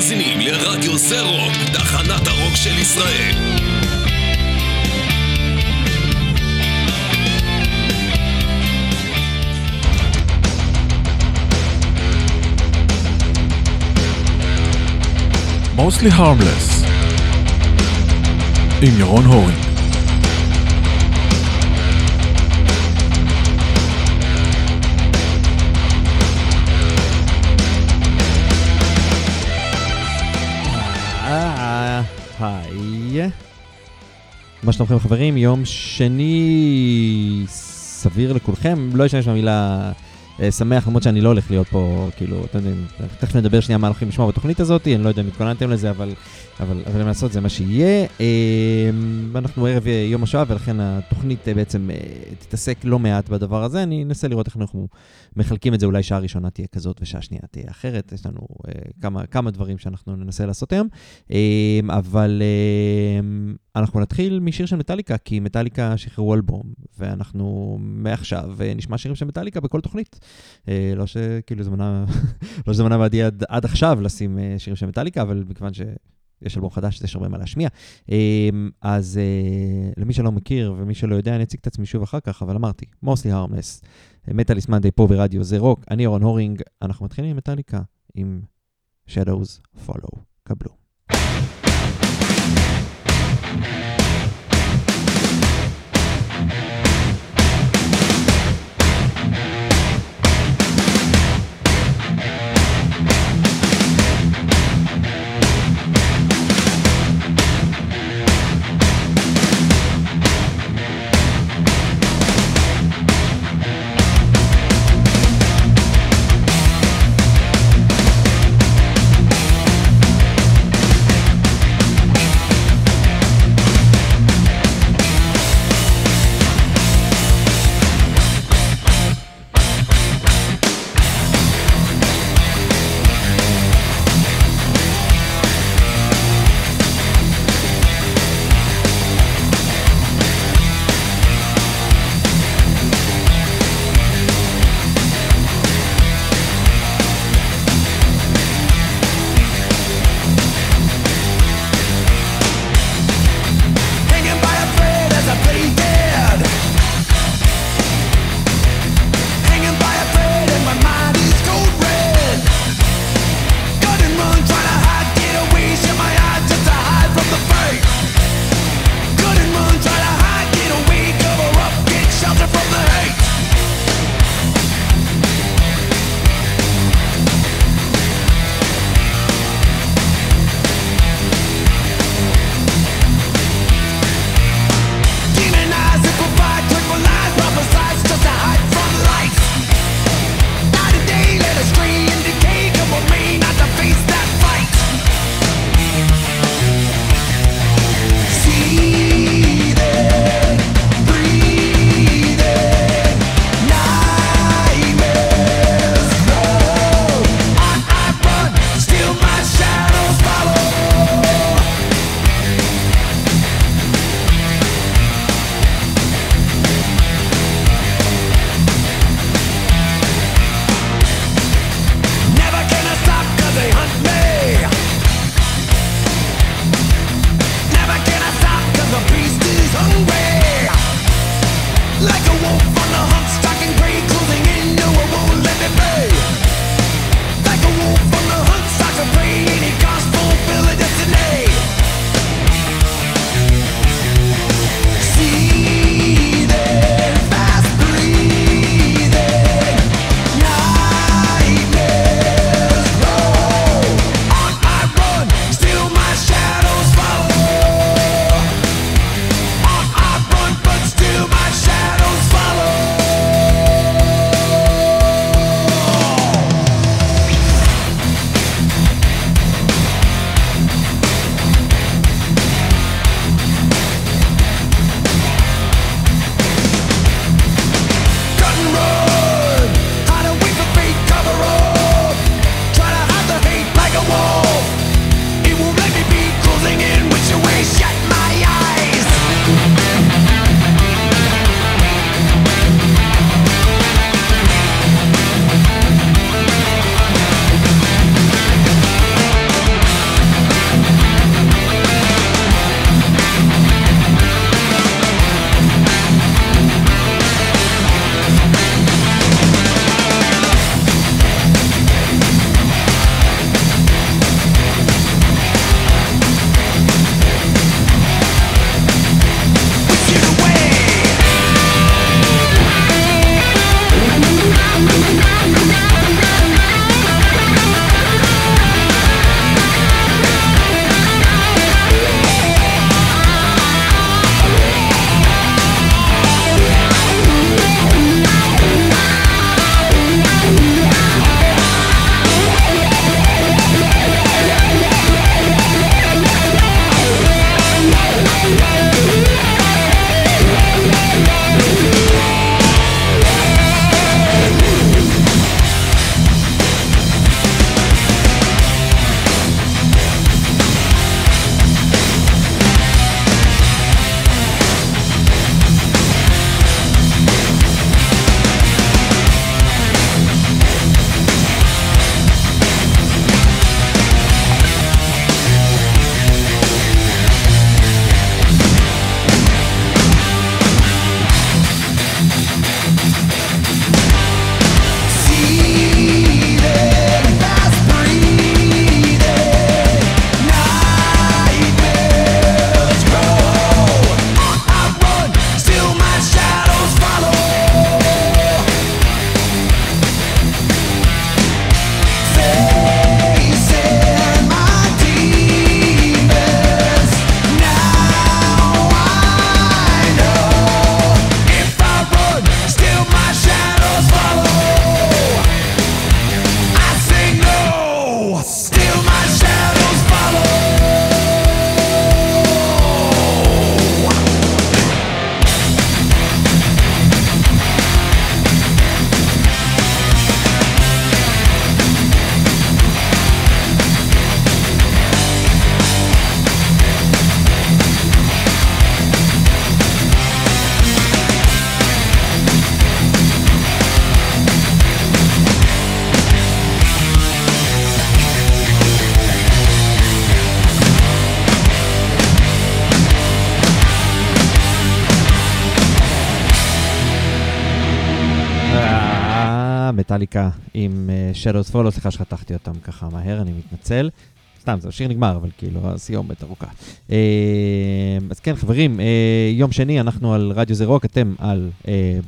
מאזינים לרדיו זה רוק, תחנת הרוק של ישראל. Mostly Harmless עם ירון הורינג מה שלומכם חברים? יום שני סביר לכולכם, לא אשתמש במילה אה, שמח, למרות שאני לא הולך להיות פה, כאילו, אתם יודעים, תכף נדבר שנייה מה הולכים לשמוע בתוכנית הזאת, אני לא יודע אם התכוננתם לזה, אבל, אבל, אבל לעשות זה מה שיהיה. אה, אנחנו ערב יום השואה, ולכן התוכנית אה, בעצם תתעסק לא מעט בדבר הזה, אני אנסה לראות איך אנחנו מחלקים את זה, אולי שעה ראשונה תהיה כזאת ושעה שנייה תהיה אחרת, יש לנו כמה, כמה דברים שאנחנו ננסה לעשות היום, אבל אנחנו נתחיל משיר של מטאליקה, כי מטאליקה שחררו אלבום, ואנחנו מעכשיו נשמע שירים של מטאליקה בכל תוכנית. אה, לא שכאילו זה מנע, לא שזה מנע בעדי עד, עד עכשיו לשים אה, שירים של מטאליקה, אבל מכיוון שיש אלבום חדש, יש הרבה מה להשמיע. אה, אז למי שלא מכיר ומי שלא יודע, אני אציג את עצמי שוב אחר כך, אבל אמרתי, מוסלי הרמלס, מטאליס מאנדי פה ברדיו זה רוק, אני אורן הורינג, אנחנו מתחילים עם מטאליקה, עם Shadows Follow. קבלו. מטאליקה עם אה, Shadows Follow, סליחה שחתכתי אותם ככה מהר, אני מתנצל. סתם, זה השיר נגמר, אבל כאילו, הסיומת ארוכה. אה, אז כן, חברים, אה, יום שני אנחנו על רדיו זה רוק, אתם על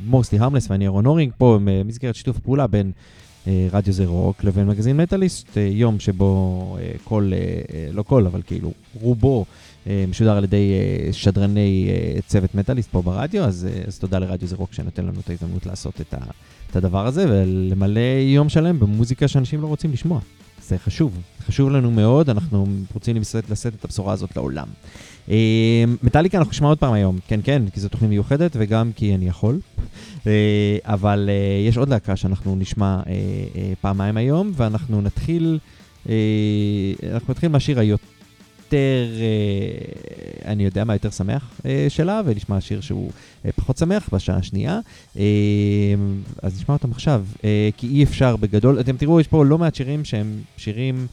מוסטי הרמלס ואני אהרון הורינג, פה במסגרת שיתוף פעולה בין רדיו זה רוק לבין מגזין מטאליסט, יום שבו כל, לא כל, אבל כאילו רובו משודר על ידי שדרני צוות מטאליסט פה ברדיו, אז, אז תודה לרדיו זה רוק שנותן לנו את ההזדמנות לעשות את, ה, את הדבר הזה ולמלא יום שלם במוזיקה שאנשים לא רוצים לשמוע. זה חשוב, חשוב לנו מאוד, אנחנו רוצים לשאת, לשאת את הבשורה הזאת לעולם. אה, מטאליקה אנחנו נשמע עוד פעם היום, כן כן, כי זו תוכנית מיוחדת וגם כי אני יכול. אה, אבל אה, יש עוד להקה שאנחנו נשמע פעמיים היום, ואנחנו נתחיל, אנחנו נתחיל מהשיר היותר, אה, אני יודע מה, יותר שמח אה, שלה, ונשמע שיר שהוא אה, פחות שמח בשעה השנייה. אז נשמע אותם עכשיו, כי אי אפשר בגדול, אתם תראו, יש פה לא מעט שירים שהם שירים...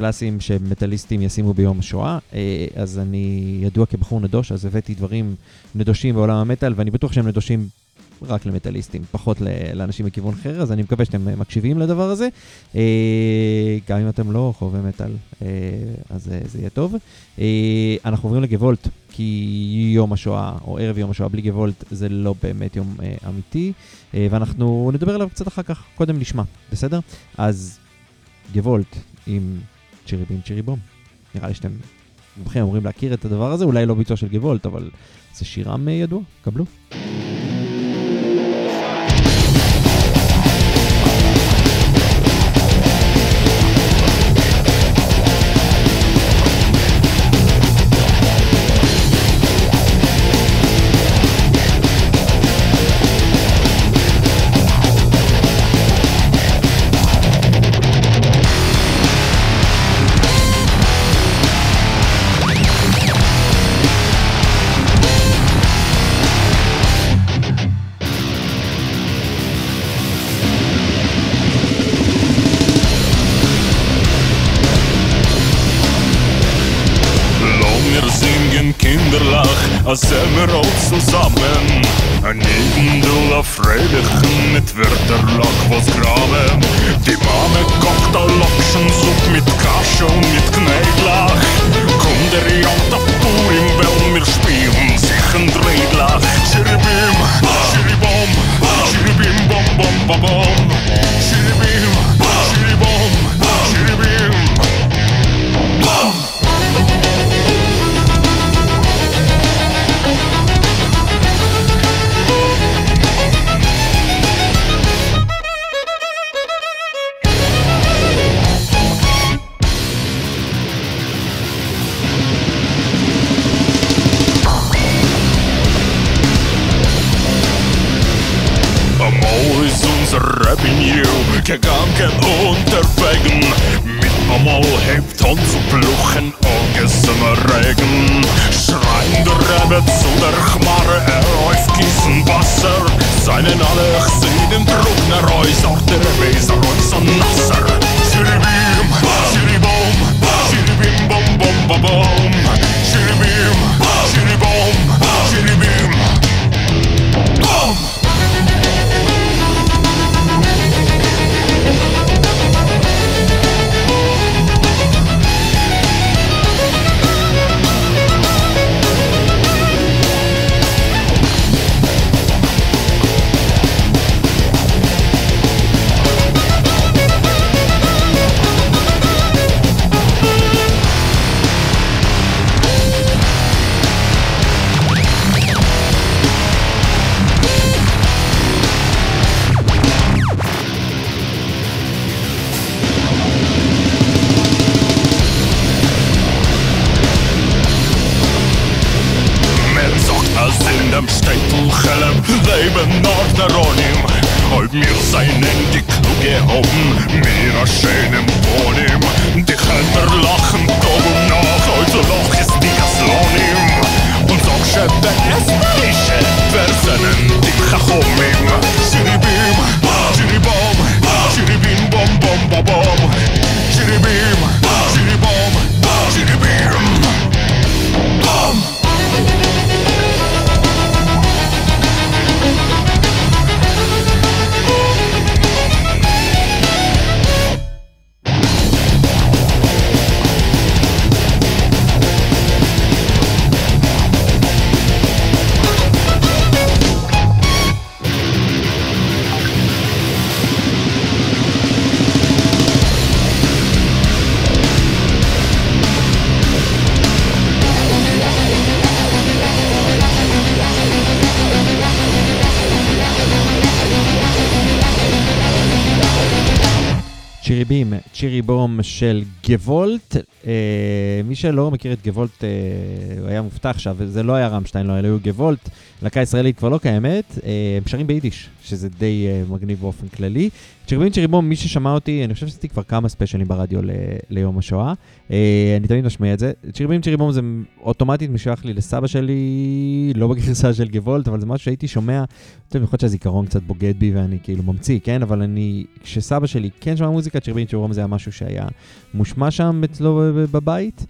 קלאסיים שמטאליסטים ישימו ביום השואה, אה, אז אני ידוע כבחור נדוש, אז הבאתי דברים נדושים בעולם המטאל, ואני בטוח שהם נדושים רק למטאליסטים, פחות לאנשים מכיוון אחר, אז אני מקווה שאתם אה, מקשיבים לדבר הזה. אה, גם אם אתם לא חובבי מטאל, אה, אז זה יהיה טוב. אנחנו עוברים לגוולט, כי יום השואה, או ערב יום השואה בלי גוולט, זה לא באמת יום אמיתי, ואנחנו נדבר עליו קצת אחר כך, קודם נשמע, בסדר? אז גוולט עם צ'ירי בים צ'ירי בום. נראה לי שאתם רובכם אמורים להכיר את הדבר הזה, אולי לא ביצוע של גוולט, אבל זה שירם ידוע, קבלו. גוולט. אה, מי שלא מכיר את גוולט, אה, הוא היה מובטח עכשיו, וזה לא היה רמשטיין, לא, אלא היו גוולט. להקה ישראלית כבר לא קיימת, אה, הם שרים ביידיש, שזה די אה, מגניב באופן כללי. צ'יריבים צ'יריבום, מי ששמע אותי, אני חושב שעשיתי כבר כמה ספיישלים ברדיו ליום השואה. אה, אני תמיד משמיע את זה. צ'יריבים צ'יריבום זה אוטומטית משייך לי לסבא שלי, לא בגרסה של גוולט, אבל זה משהו שהייתי שומע, יכול להיות שהזיכרון קצת בוגד בי ואני כאילו ממציא, כן? אבל אני, כשסבא שלי כן שמע מוזיקה, צ'יריבים צ'יריבום זה היה משהו שהיה מושמע שם אצלו בבית.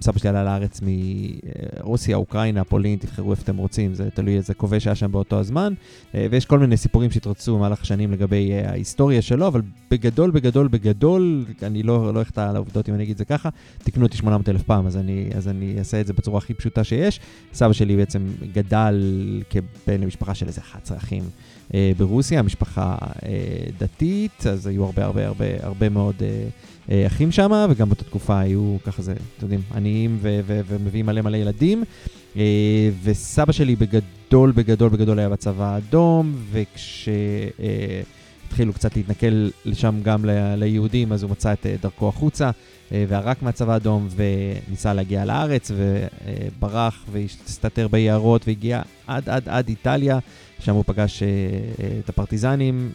סבא שלי עלה לארץ מרוסיה, אוקראינה, פולין, תבחרו איפה אתם רוצים, זה תלוי איזה כובש היה שם באותו הזמן. אה, ויש כל מיני סיפורים שהתרצו במהלך השנים לגבי אה, ההיסטוריה שלו, אבל בגדול, בגדול, בגדול, אני לא, לא על העובדות אם אני אגיד את זה ככה, תקנו אותי 800 אלף פעם, אז אני, אז אני אעשה את זה בצורה הכי פשוטה שיש. סבא שלי בעצם גדל כבן למשפחה של איזה 11 אחים. אה, ברוסיה, משפחה אה, דתית, אז היו הרבה הרבה הרבה הרבה מאוד אה, אה, אחים שם, וגם באותה תקופה היו ככה זה, אתם יודעים, עניים ומביאים מלא מלא ילדים. אה, וסבא שלי בגדול בגדול בגדול היה בצבא האדום, וכשהתחילו קצת להתנכל לשם גם ליהודים, אז הוא מצא את אה, דרכו החוצה. אה, וערק מהצבא האדום וניסה להגיע לארץ וברח והסתתר ביערות והגיע עד עד עד איטליה, שם הוא פגש אה, אה, את הפרטיזנים,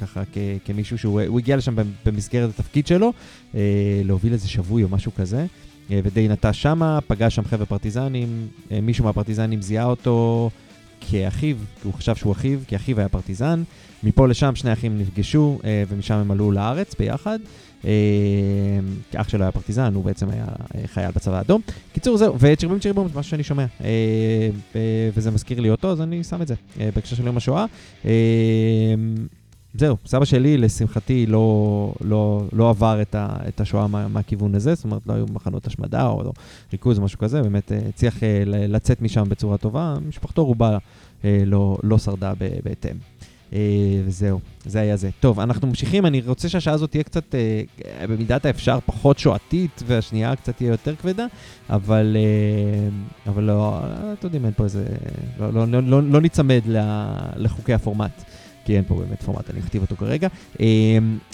ככה כ- כמישהו שהוא הגיע לשם במסגרת התפקיד שלו, להוביל איזה שבוי או משהו כזה. ודי נטש שמה, פגש שם חבר'ה פרטיזנים, מישהו מהפרטיזנים זיהה אותו כאחיו, כי הוא חשב שהוא אחיו, כי אחיו היה פרטיזן. מפה לשם שני אחים נפגשו, ומשם הם עלו לארץ ביחד. אה, אח שלו היה פרטיזן, הוא בעצם היה אה, חייל בצבא האדום. קיצור, זהו, וצ'ירבים צ'ירבום זה משהו שאני שומע, אה, וזה מזכיר לי אותו, אז אני שם את זה בהקשר של יום השואה. זהו, סבא שלי, לשמחתי, לא, לא, לא עבר את, ה, את השואה מה, מהכיוון הזה, זאת אומרת, לא היו מחנות השמדה או לא, ריכוז או משהו כזה, באמת הצליח לצאת משם בצורה טובה, משפחתו רובה לא, לא שרדה בהתאם. אה, וזהו, זה היה זה. טוב, אנחנו ממשיכים, אני רוצה שהשעה הזאת תהיה קצת, אה, במידת האפשר, פחות שואתית, והשנייה קצת תהיה יותר כבדה, אבל, אה, אבל לא, אתם יודעים, אין פה איזה, לא, לא, לא, לא, לא ניצמד לחוקי הפורמט. כי אין פה באמת פורמט, אני אכתיב אותו כרגע.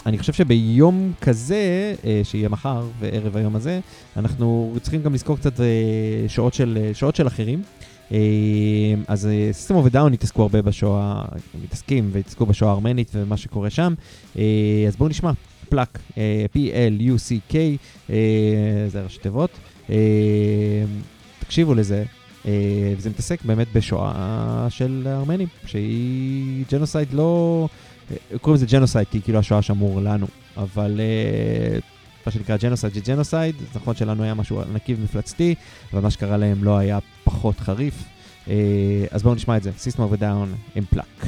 אני חושב שביום כזה, שיהיה מחר וערב היום הזה, אנחנו צריכים גם לזכור קצת שעות של, שעות של אחרים. אה, אז System of a Down התעסקו הרבה בשואה, מתעסקים והתעסקו בשואה הארמנית ומה שקורה שם. אה, אז בואו נשמע, PLUCK, P-L-U-C-K, אה, זה ראשי תיבות. תקשיבו לזה, וזה מתעסק באמת בשואה של הארמנים, שהיא ג'נוסייד לא... קוראים לזה ג'נוסייד כי כאילו השואה שמור לנו, אבל מה שנקרא ג'נוסייד זה ג'נוסייד, נכון שלנו היה משהו ענקי ומפלצתי, אבל מה שקרה להם לא היה פחות חריף. אה, אז בואו נשמע את זה, a Down עם פלאק.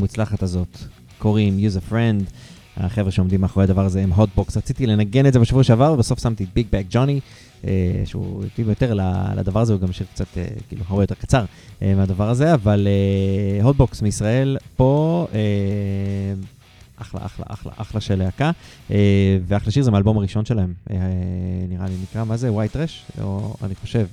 המוצלחת הזאת קוראים Use a Friend. החבר'ה שעומדים מאחורי הדבר הזה הם Hotbox. רציתי לנגן את זה בשבוע שעבר, ובסוף שמתי את Big Bad Johnny, שהוא התאים יותר לדבר הזה, הוא גם שיר קצת, אה, כאילו, הרבה יותר קצר אה, מהדבר הזה, אבל Hotbox מישראל פה, אה, אחלה, אחלה, אחלה, אחלה של להקה, אה, ואחלה שיר זה מהאלבום הראשון שלהם, אה, נראה לי, נקרא, מה זה? White Trash? או אני חושב.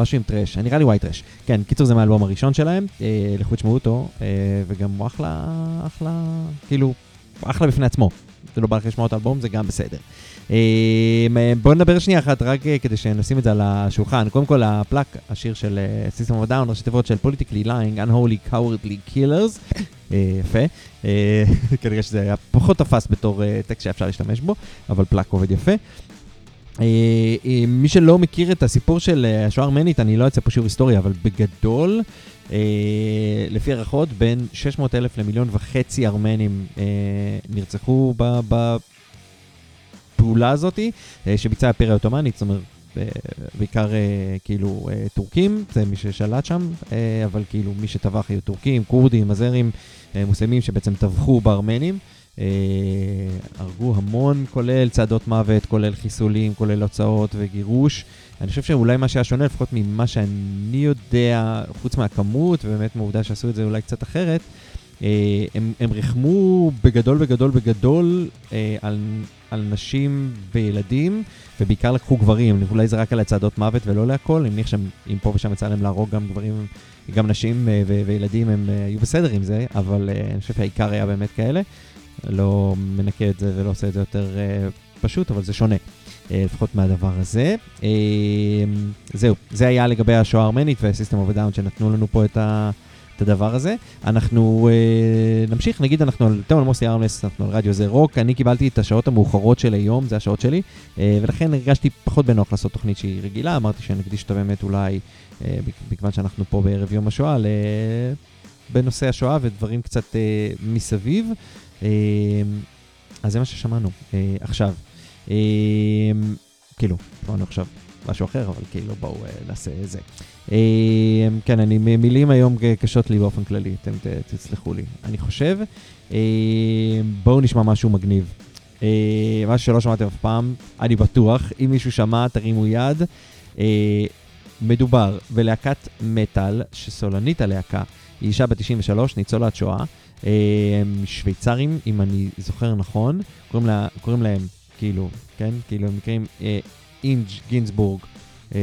משהו עם Trash, נראה לי White Trash. כן, קיצור זה מהאלבום הראשון שלהם, אה, לכו תשמעו אותו, אה, וגם הוא אחלה, אחלה, כאילו, אחלה בפני עצמו. זה לא בא לך לשמוע את האלבום, זה גם בסדר. אה, בואו נדבר שנייה אחת, רק כדי שנשים את זה על השולחן. קודם כל, הפלאק, השיר של System of Down, ראשי תיבות של Politically Lying, Unholy Cowardly Killers. יפה. אה, כנראה שזה היה פחות תפס בתור טקסט שאפשר להשתמש בו, אבל פלאק עובד יפה. אה, אה, מי שלא מכיר את הסיפור של אה, השואה הארמנית, אני לא אצא פה שיעור היסטוריה, אבל בגדול, לפי הערכות, בין 600 אלף למיליון וחצי ארמנים נרצחו בפעולה הזאת, שביצעה האימפריה העות'מאנית, זאת אומרת, בעיקר כאילו טורקים, זה מי ששלט שם, אבל כאילו מי שטבח היו טורקים, כורדים, אזרים, מוסלמים שבעצם טבחו בארמנים. אה, הרגו המון, כולל צעדות מוות, כולל חיסולים, כולל הוצאות וגירוש. אני חושב שאולי מה שהיה שונה, לפחות ממה שאני יודע, חוץ מהכמות, ובאמת מהעובדה שעשו את זה אולי קצת אחרת, אה, הם, הם ריחמו בגדול בגדול בגדול אה, על, על נשים וילדים, ובעיקר לקחו גברים. אולי זה רק על הצעדות מוות ולא להכל, אני מניח שאם פה ושם יצא להם להרוג גם גברים, גם נשים וילדים, הם היו בסדר עם זה, אבל אני חושב שהעיקר היה באמת כאלה. לא מנקה את זה ולא עושה את זה יותר uh, פשוט, אבל זה שונה, uh, לפחות מהדבר הזה. Uh, זהו, זה היה לגבי השואה הארמנית of a Down שנתנו לנו פה את, ה, את הדבר הזה. אנחנו אה, נמשיך, נגיד אנחנו, אתם על Mostly Harmless, אנחנו על רדיו זה רוק, אני קיבלתי את השעות המאוחרות של היום, זה השעות שלי, אה, ולכן הרגשתי פחות בנוח לעשות תוכנית שהיא רגילה, אמרתי שנקדיש אותה באמת אולי, אה, מכיוון שאנחנו פה בערב יום השואה, ל... בנושא השואה ודברים קצת אה, מסביב. אה, אז זה מה ששמענו אה, עכשיו. אה, כאילו, שמענו עכשיו משהו אחר, אבל כאילו בואו אה, נעשה זה. אה, כן, אני, מילים היום קשות לי באופן כללי, אתם ת, תסלחו לי. אני חושב, אה, בואו נשמע משהו מגניב. אה, משהו שלא שמעתם אף פעם, אני בטוח, אם מישהו שמע, תרימו יד. אה, מדובר בלהקת מטאל, שסולנית הלהקה היא אישה בת 93, ניצולת שואה. הם שוויצרים, אם אני זוכר נכון, קוראים, לה, קוראים להם, כאילו, כן? כאילו, הם נקראים אה, Inge Ginsberg. אה,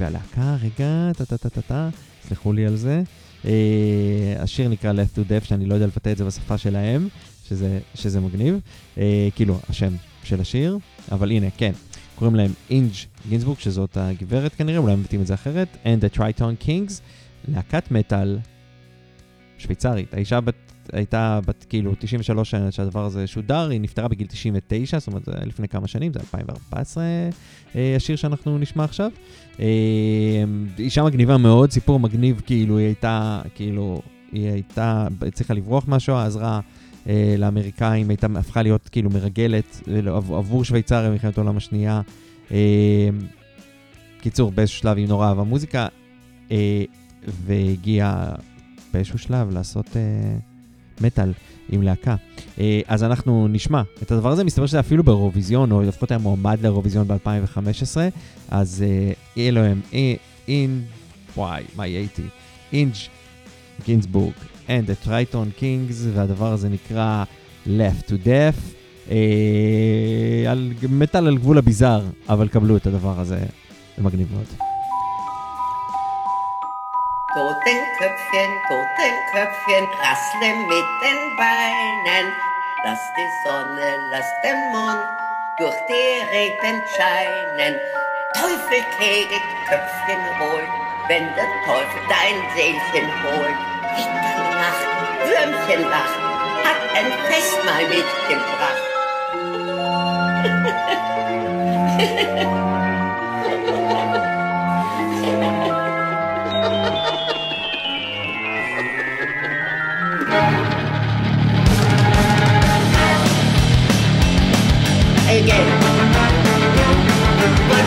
והלהקה, רגע, טה-טה-טה-טה, סלחו לי על זה. אה, השיר נקרא Laugh at Death, שאני לא יודע לבטא את זה בשפה שלהם, שזה, שזה מגניב. אה, כאילו, השם של השיר, אבל הנה, כן. קוראים להם Inge Ginsberg, שזאת הגברת כנראה, אולי הם מבטאים את זה אחרת, and the Tritone Kings, להקת מטאל שוויצרית. האישה בת, הייתה בת כאילו 93 שנה שהדבר הזה שודר, היא נפטרה בגיל 99, זאת אומרת לפני כמה שנים, זה 2014 אה, השיר שאנחנו נשמע עכשיו. אה, אישה מגניבה מאוד, סיפור מגניב, כאילו היא הייתה, כאילו, היא הייתה, הצליחה לברוח מהשואה, עזרה אה, לאמריקאים, הייתה, הפכה להיות כאילו מרגלת אה, עבור שוויצריה במלחמת העולם השנייה. קיצור, באיזשהו שלב היא נורא אהבה מוזיקה, והגיעה באיזשהו שלב לעשות מטאל עם להקה. אה, אז אנחנו נשמע את הדבר הזה, מסתבר שזה אפילו באירוויזיון, או לפחות היה מועמד לאירוויזיון ב-2015, אז אה, יהיה להם אין, וואי, מה יהיה איתי? אינג' גינסבורג and the Triton Kings, והדבר הזה נקרא Left to Death. אה, מטאל על גבול הביזאר, אבל קבלו את הדבר הזה, זה מגניב מאוד. Totenköpfchen, Totenköpfchen, rassle mit den Beinen. Lass die Sonne, lass den Mond durch die Reden scheinen. Teufel Kegel, Köpfchen holt, wenn der Teufel dein Seelchen holt. Winternacht, Würmchen lacht, hat ein Festmahl mitgebracht.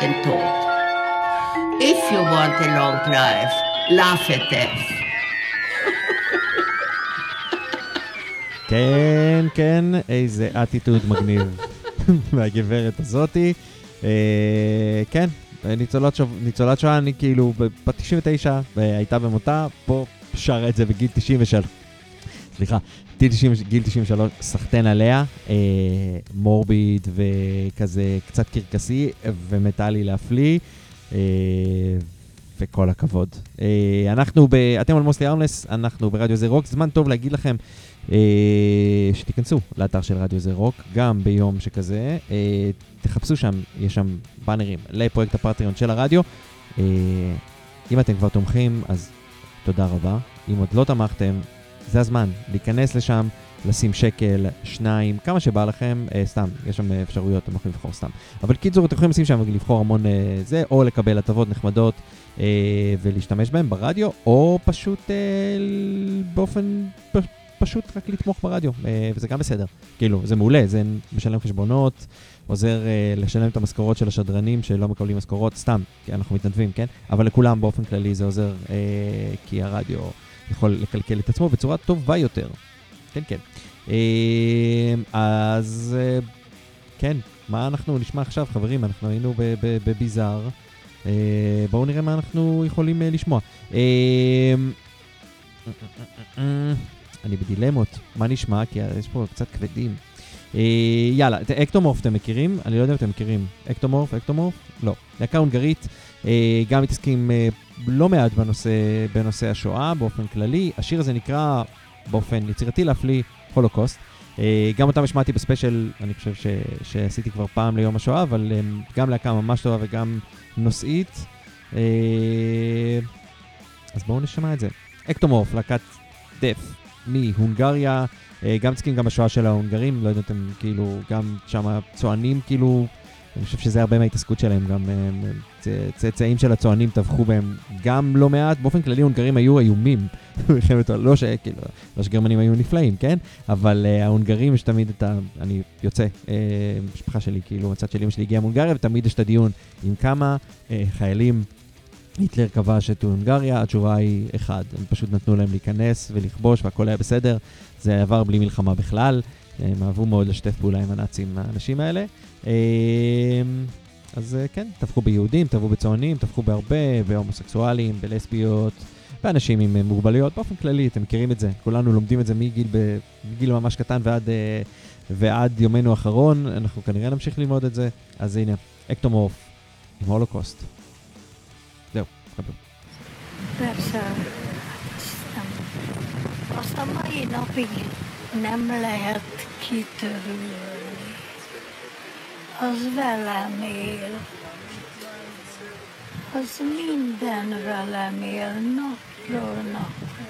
Den Tod. If you want a long life, laugh at death. כן, כן, איזה אטיטוד מגניב מהגברת הזאתי. אה, כן, ניצולת, שוב, ניצולת שואה, אני כאילו בת 99, הייתה במותה, פה שרה את זה בגיל 93. סליחה, גיל 90, גיל 93, סחטיין עליה, אה, מורביד וכזה קצת קרקסי ומטאלי להפליא, אה, וכל הכבוד. אה, אנחנו, ב, אתם על מוסלי ארמלס, אנחנו ברדיו זה רוק, זמן טוב להגיד לכם אה, שתיכנסו לאתר של רדיו זה רוק, גם ביום שכזה, אה, תחפשו שם, יש שם באנרים לפרויקט הפטריון של הרדיו. אה, אם אתם כבר תומכים, אז תודה רבה. אם עוד לא תמכתם, זה הזמן להיכנס לשם, לשים שקל, שניים, כמה שבא לכם, אה, סתם, יש שם אפשרויות, אתם יכולים לבחור סתם. אבל קיצור, אתם יכולים לשים שם ולבחור המון אה, זה, או לקבל הטבות נחמדות אה, ולהשתמש בהן ברדיו, או פשוט אה, באופן, פ, פשוט רק לתמוך ברדיו, אה, וזה גם בסדר. כאילו, זה מעולה, זה משלם חשבונות, עוזר אה, לשלם את המשכורות של השדרנים שלא מקבלים משכורות, סתם, כי אנחנו מתנדבים, כן? אבל לכולם באופן כללי זה עוזר, אה, כי הרדיו יכול לקלקל את עצמו בצורה טובה יותר. כן, כן. אה, אז אה, כן, מה אנחנו נשמע עכשיו, חברים? אנחנו היינו בביזאר. אה, בואו נראה מה אנחנו יכולים אה, לשמוע. אה, אני בדילמות, מה נשמע? כי יש פה קצת כבדים. יאללה, אקטומורף אתם מכירים? אני לא יודע אם אתם מכירים. אקטומורף, אקטומורף? לא. להקה הונגרית, גם מתעסקים אה, לא מעט בנושא, בנושא השואה באופן כללי. השיר הזה נקרא באופן יצירתי להפליא Holocaust. אה, גם אותם השמעתי בספיישל, אני חושב ש, שעשיתי כבר פעם ליום השואה, אבל אה, גם להקה ממש טובה וגם נושאית. אה, אז בואו נשמע את זה. Ektomorf, להקת death מהונגריה, אה, גם צחקים גם בשואה של ההונגרים, לא יודע, אתם כאילו, גם שם צוענים כאילו, אני חושב שזה הרבה מההתעסקות שלהם, גם אה, צאצאים של הצוענים טבחו בהם גם לא מעט, באופן כללי הונגרים היו איומים, לא שכאילו, לא שגרמנים היו נפלאים, כן? אבל uh, ההונגרים יש תמיד את ה... אני יוצא, uh, משפחה שלי, כאילו, הצד של אמא שלי הגיעה מהונגריה, ותמיד יש את הדיון עם כמה uh, חיילים היטלר כבש את הונגריה, התשובה היא אחד, הם פשוט נתנו להם להיכנס ולכבוש והכל היה בסדר, זה עבר בלי מלחמה בכלל, הם אהבו מאוד לשתף פעולה עם הנאצים, האנשים האלה. אה, אז אה, כן, טבחו ביהודים, טבחו בצוענים, טבחו בהרבה, בהומוסקסואלים, בלסביות, באנשים עם אה, מוגבלויות, באופן כללי, אתם מכירים את זה, כולנו לומדים את זה מגיל, ב, מגיל ממש קטן ועד, אה, ועד יומנו האחרון, אנחנו כנראה נמשיך ללמוד את זה, אז הנה, אקטומורף עם הולוקוסט. זהו, קבלו. Persze, aztán, azt a mai napig nem lehet kitörülni. Az velem él. Az minden velem él, napról napra.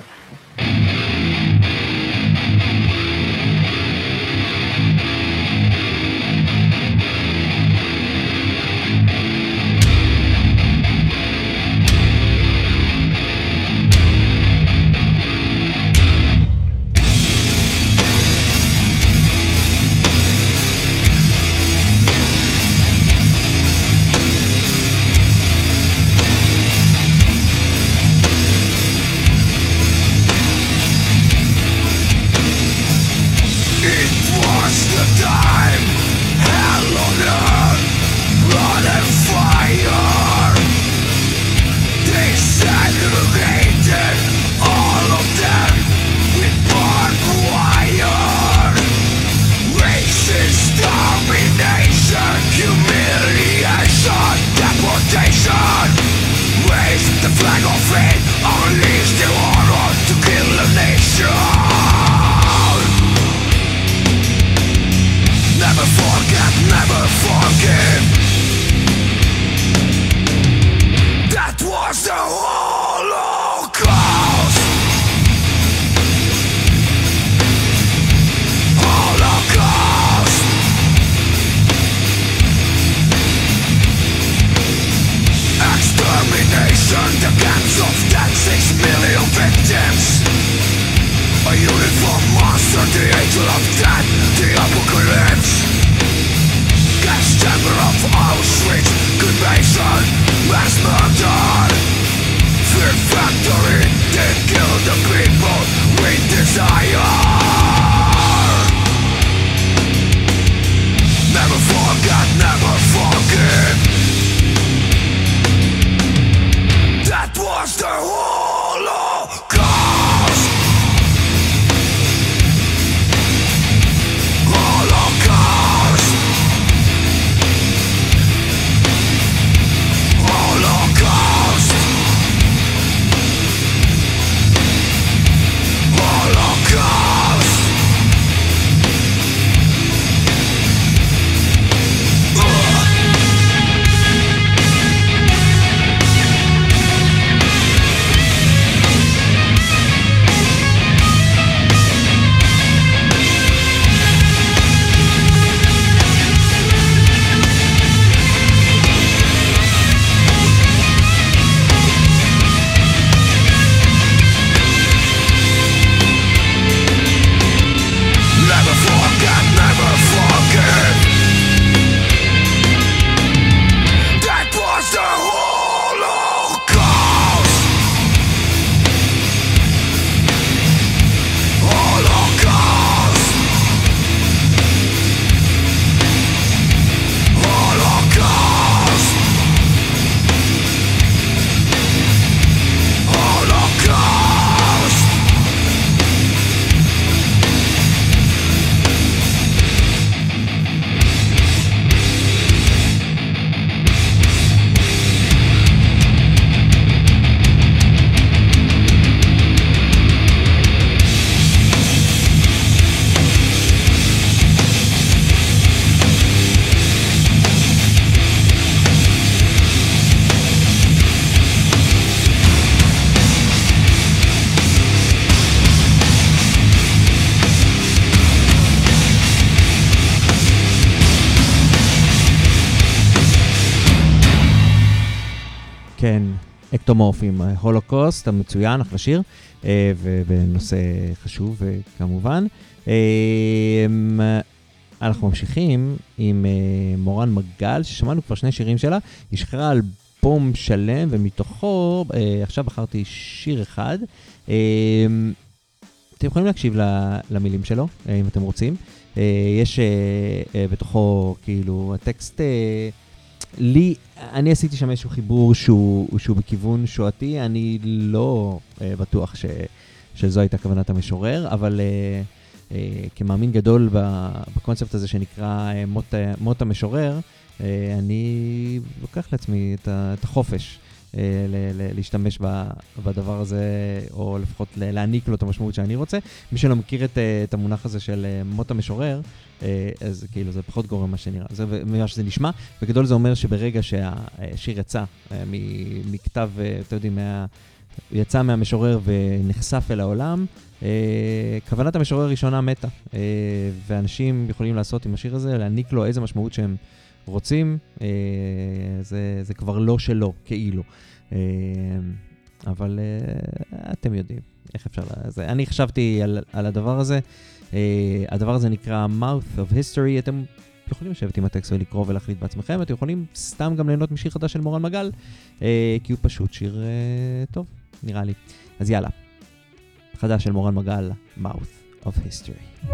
אקטומורפים, הולוקוסט המצוין, אחלה שיר, אה, ובנושא חשוב אה, כמובן. אה, אנחנו ממשיכים עם אה, מורן מגל, ששמענו כבר שני שירים שלה, היא שחררה אלבום שלם, ומתוכו אה, עכשיו בחרתי שיר אחד. אה, אתם יכולים להקשיב למילים שלו, אה, אם אתם רוצים. אה, יש אה, אה, בתוכו, כאילו, הטקסט... לי, אני עשיתי שם איזשהו חיבור שהוא, שהוא בכיוון שואתי, אני לא אה, בטוח ש, שזו הייתה כוונת המשורר, אבל אה, אה, כמאמין גדול בקונספט הזה שנקרא אה, מות, אה, מות המשורר, אה, אני לוקח לעצמי את, את החופש להשתמש ב, בדבר הזה, או לפחות להעניק לו את המשמעות שאני רוצה. מי שלא מכיר את, אה, את המונח הזה של אה, מות המשורר, אה, אז כאילו זה פחות גורם מה שנראה, זה ממה שזה נשמע. בגדול זה אומר שברגע שהשיר יצא אה, מכתב, אה, אתם יודעים, מה... יצא מהמשורר ונחשף אל העולם, אה, כוונת המשורר הראשונה מתה. אה, ואנשים יכולים לעשות עם השיר הזה, להעניק לו איזה משמעות שהם רוצים, אה, זה, זה כבר לא שלו, כאילו. אה, אבל אה, אתם יודעים איך אפשר... לה- זה, אני חשבתי על, על הדבר הזה. אה, הדבר הזה נקרא Mouth of History, אתם יכולים לשבת עם הטקסט ולקרוא ולהחליט בעצמכם, אתם יכולים סתם גם ליהנות משיר חדש של מורן מגל, אה, כי הוא פשוט שיר אה, טוב, נראה לי. אז יאללה, חדש של מורן מגל, Mouth of History.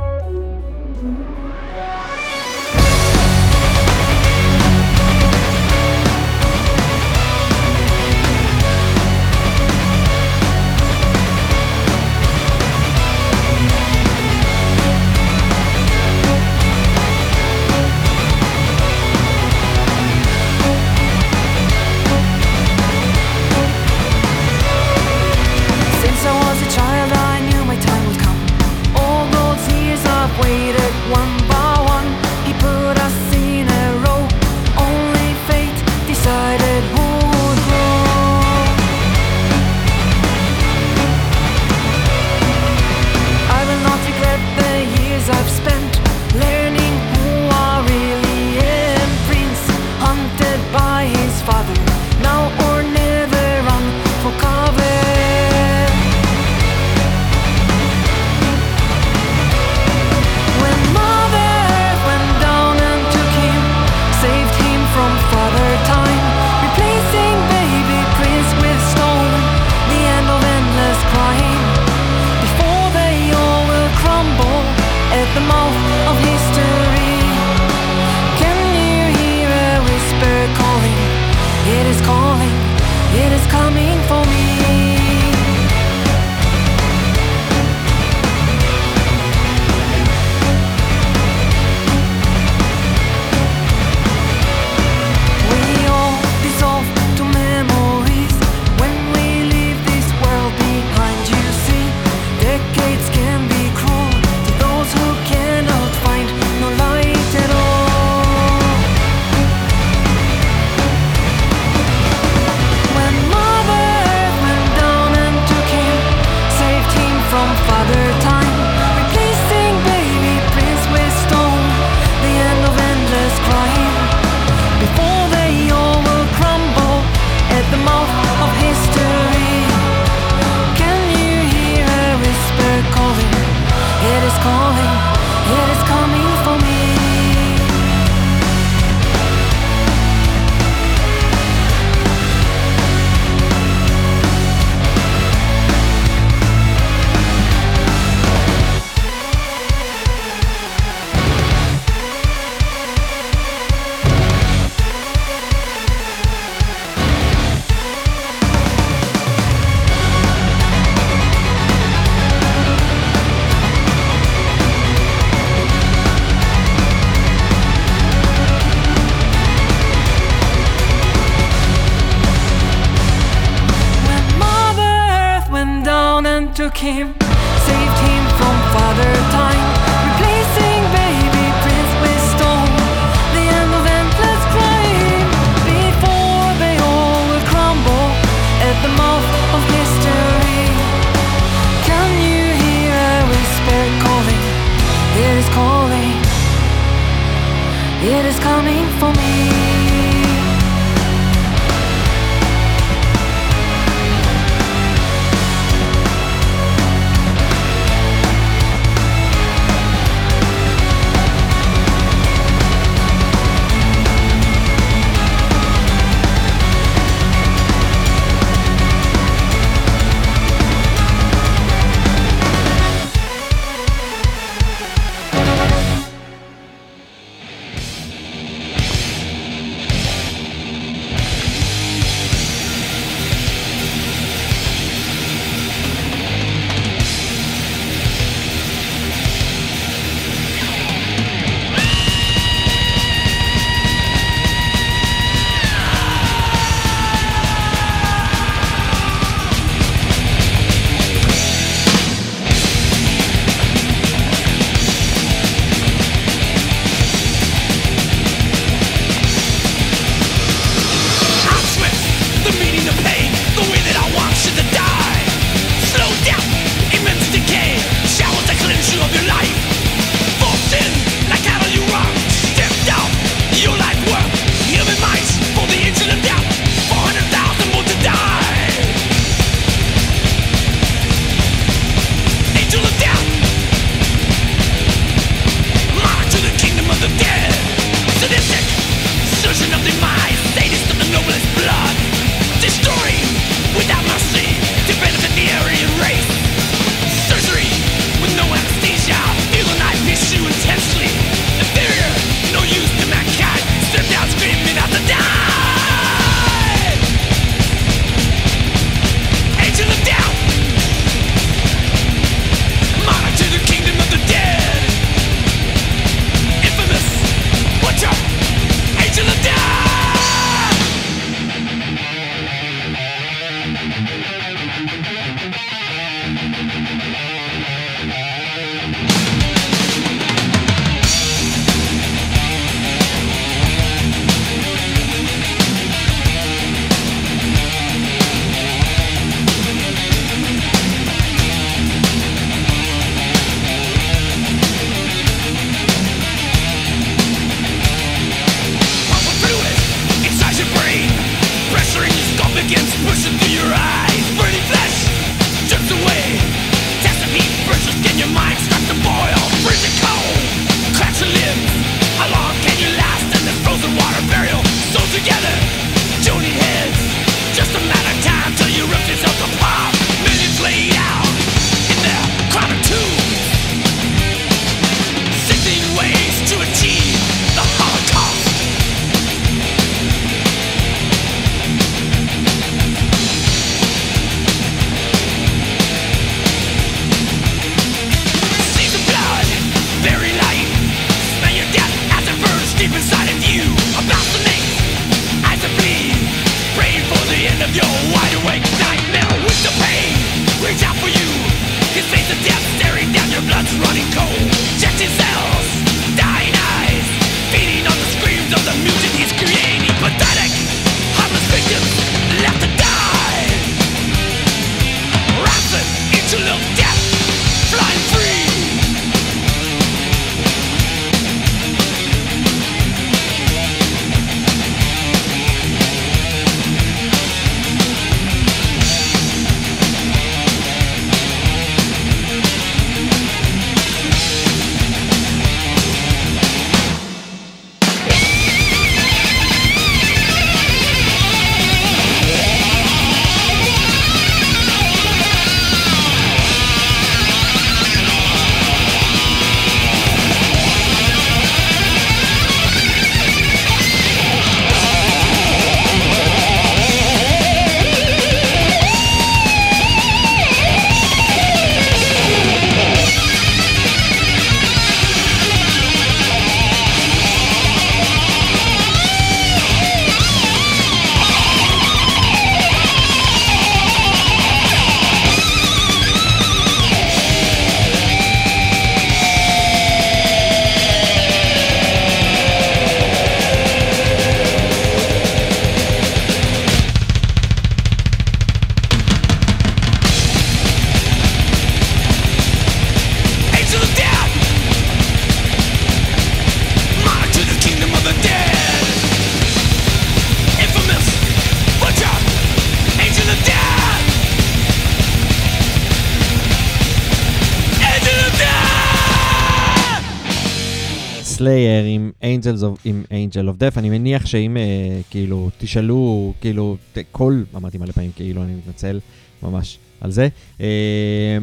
Angel of Death, אני מניח שאם אה, כאילו תשאלו, כאילו, ת- כל, אמרתי מלא פעמים כאילו, אני מתנצל ממש על זה. אה,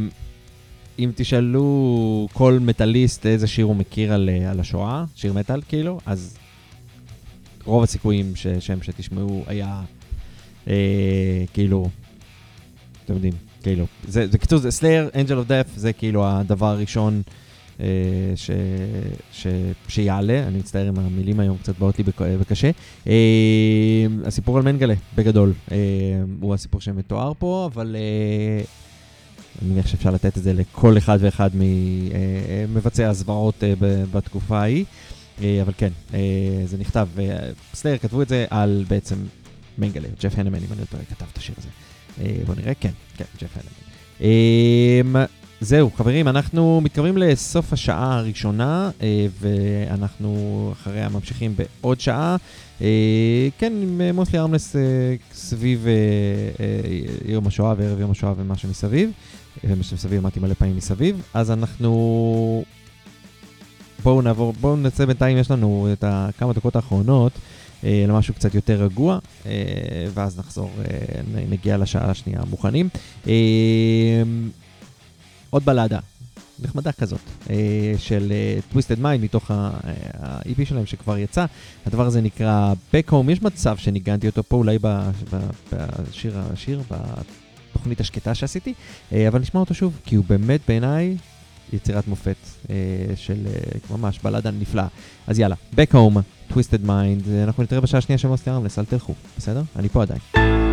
אם תשאלו כל מטאליסט איזה שיר הוא מכיר על, אה, על השואה, שיר מטאל כאילו, אז רוב הסיכויים ש- שהם שתשמעו היה אה, כאילו, אתם יודעים, כאילו, זה, זה זה Slayer, Angel of Death, זה כאילו הדבר הראשון ש, ש, שיעלה, אני מצטער אם המילים היום קצת באות לי בק- בקשה. אה, הסיפור על מנגלה, בגדול, אה, הוא הסיפור שמתואר פה, אבל אה, אני מניח שאפשר לתת את זה לכל אחד ואחד ממבצעי הזוועות אה, בתקופה ההיא. אה, אבל כן, אה, זה נכתב, אה, סלייר כתבו את זה על בעצם מנגלה, ג'ף הנמן, אם אני לא טועה, כתב את השיר הזה. אה, בוא נראה, כן, כן, ג'ף הנמן. זהו, חברים, אנחנו מתקרבים לסוף השעה הראשונה, אה, ואנחנו אחריה ממשיכים בעוד שעה. אה, כן, עם מוסלי ארמלס אה, סביב אה, אה, יום השואה וערב יום השואה ומה שמסביב. ומה שמסביב, אמרתי מלא פעמים מסביב. אז אנחנו... בואו נעבור, בואו נצא בינתיים, יש לנו את הכמה דקות האחרונות למשהו קצת יותר רגוע, ואז נחזור, נגיע לשעה השנייה מוכנים. אה, עוד בלדה, נחמדה כזאת, אה, של uh, Twisted Mind מתוך ה-EP שלהם שכבר יצא. הדבר הזה נקרא Back Home, יש מצב שניגנתי אותו פה אולי בשיר, השיר, בתוכנית השקטה שעשיתי, אה, אבל נשמע אותו שוב, כי הוא באמת בעיניי יצירת מופת אה, של אה, ממש בלדה נפלאה. אז יאללה, Back Home, Twisted Mind, אה, אנחנו נתראה בשעה השנייה של מוסטי ארמלס, אל תלכו, בסדר? אני פה עדיין.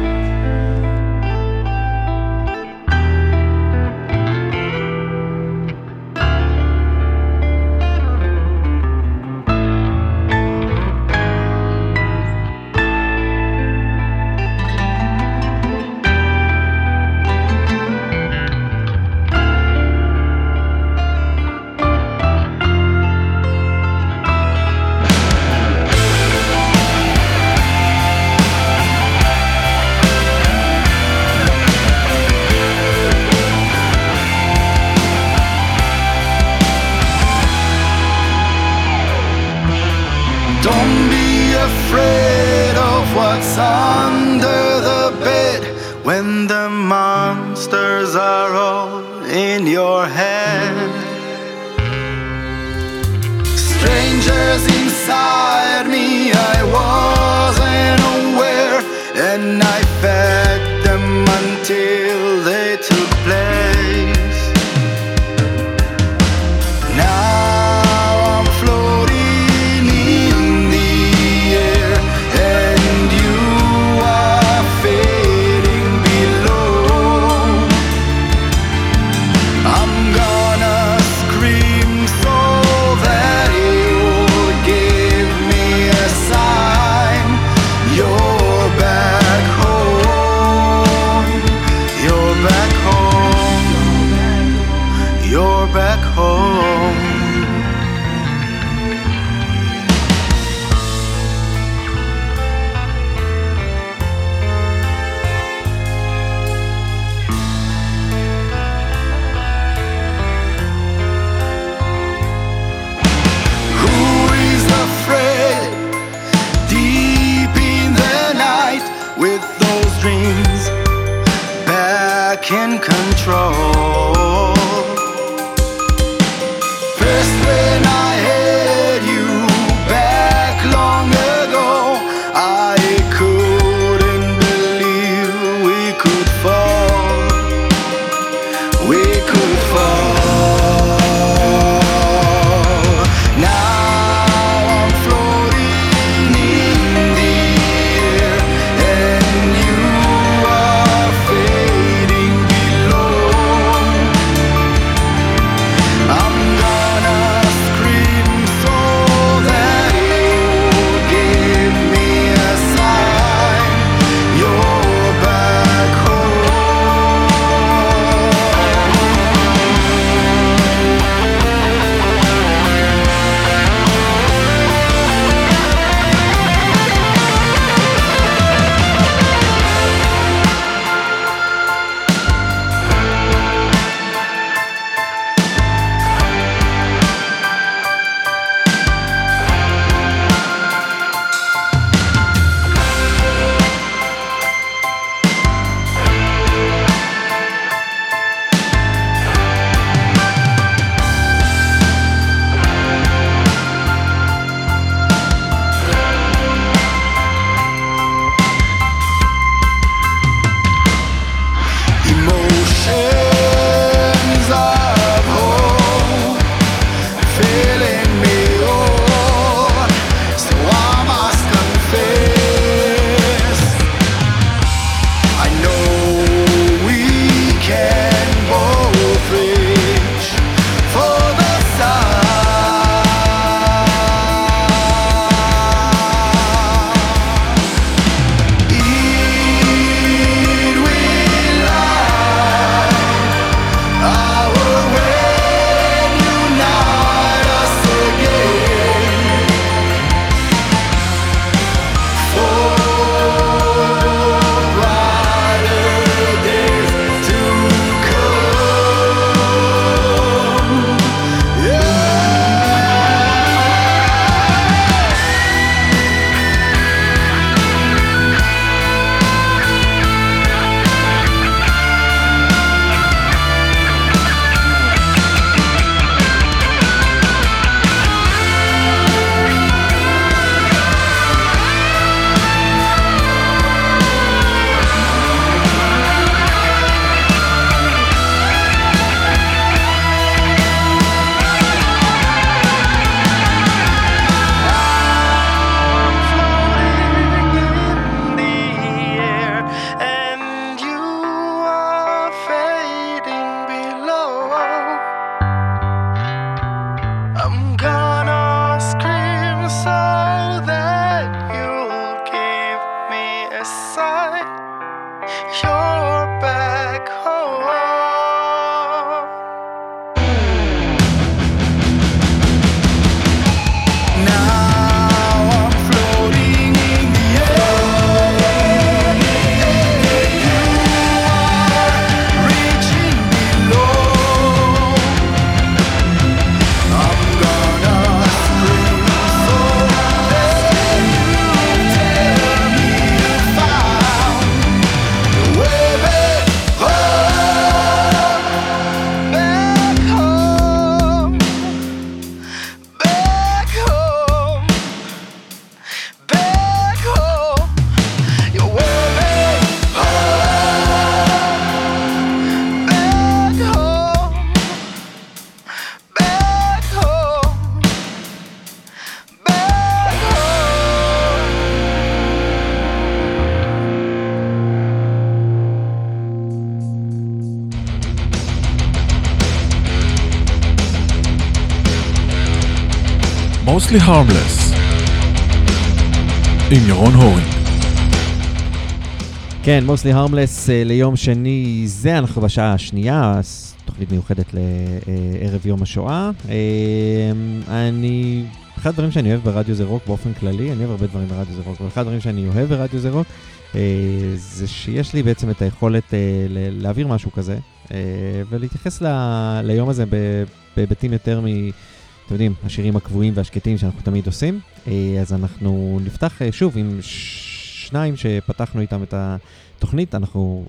Mostly harmless. עם ירון הורינג. כן, מוסלי הרמלס ליום שני זה, אנחנו בשעה השנייה, תוכנית מיוחדת לערב יום השואה. אה, אני, אחד הדברים שאני אוהב ברדיו זה רוק באופן כללי, אני אוהב הרבה דברים ברדיו זה רוק, אבל אחד הדברים שאני אוהב ברדיו זה רוק, אה, זה שיש לי בעצם את היכולת אה, להעביר משהו כזה, אה, ולהתייחס ל- ליום הזה בהיבטים יותר מ... אתם יודעים, השירים הקבועים והשקטים שאנחנו תמיד עושים. אה, אז אנחנו נפתח אה, שוב עם שניים שפתחנו איתם את התוכנית. אנחנו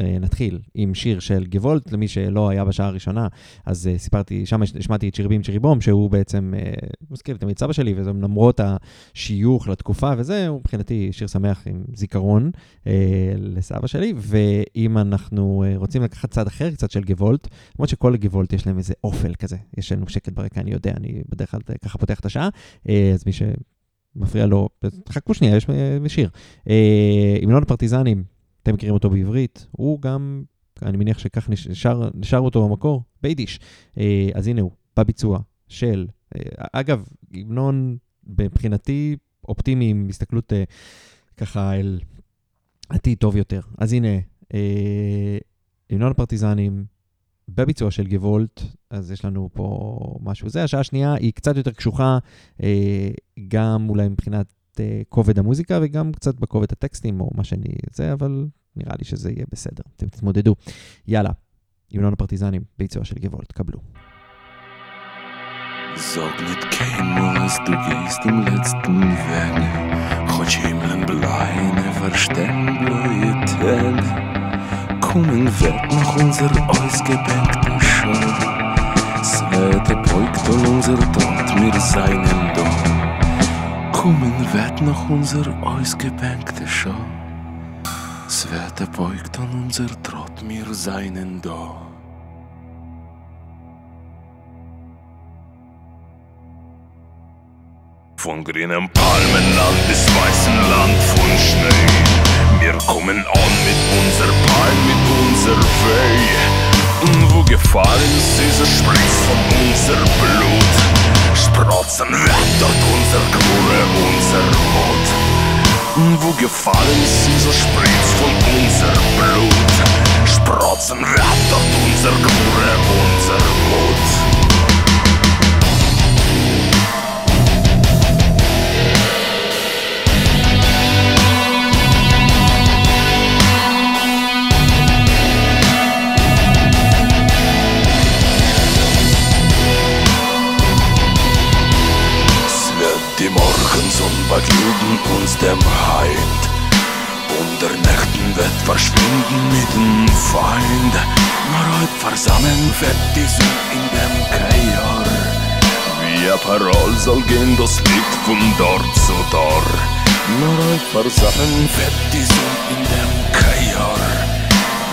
נתחיל עם שיר של גוולט, למי שלא היה בשעה הראשונה, אז אה, סיפרתי, שם השמעתי את שירבים צ'יריבום, שהוא בעצם אה, מזכיר תמיד סבא שלי, וזה למרות השיוך לתקופה וזה, הוא מבחינתי שיר שמח עם זיכרון אה, לסבא שלי, ואם אנחנו אה, רוצים לקחת צד אחר קצת של גוולט, למרות שכל גוולט יש להם איזה אופל כזה, יש לנו שקט ברקע, אני יודע, אני בדרך כלל ככה פותח את השעה, אה, אז מי שמפריע לו, חכו שנייה, יש אה, שיר. אה, המנון הפרטיזנים, אתם מכירים אותו בעברית, הוא גם, אני מניח שכך נשר, נשר אותו במקור, ביידיש. אה, אז הנה הוא, בביצוע של, אה, אגב, המנון מבחינתי אופטימי עם הסתכלות אה, ככה אל עתיד טוב יותר. אז הנה, המנון הפרטיזנים, בביצוע של גוולט, אז יש לנו פה משהו. זה, השעה השנייה היא קצת יותר קשוחה, גם אולי מבחינת כובד המוזיקה וגם קצת בכובד הטקסטים או מה שאני... זה, אבל נראה לי שזה יהיה בסדר. אתם תתמודדו. יאללה, המנון הפרטיזנים, ביצוע של גוולט, קבלו. Sag nicht keinmal, als du gehst im letzten Weg. Хоть himmelbleine, verstehen blaue Tag. Kommen wird noch unser ausgebänkter Schau. Svete beugt und unser Tod, wir seinen da. Kommen wird noch unser ausgebänkter Schau. Svete beugt und unser Trott, wir seinen da. Von grünem Palmenland bis weißem Land von Schnee. Wir kommen an mit unser Palm, mit unser Weh. Und wo gefallen sie, so spritzt von unser Blut. Sprotzen wird dort unser Gure, unser Mut. Wo gefallen sie, so spritzt von unser Blut. Sprotzen dort unser Gure, unser Mut. Morgensonne beglühen uns dem Heind. Und der Nächten wird verschwinden mit dem Feind. Nur heute versammeln wird die Sonne in dem. Wie ein Parol soll gehen das Lied von dort zu dort. Nur heute versammeln wird die Sonne in dem.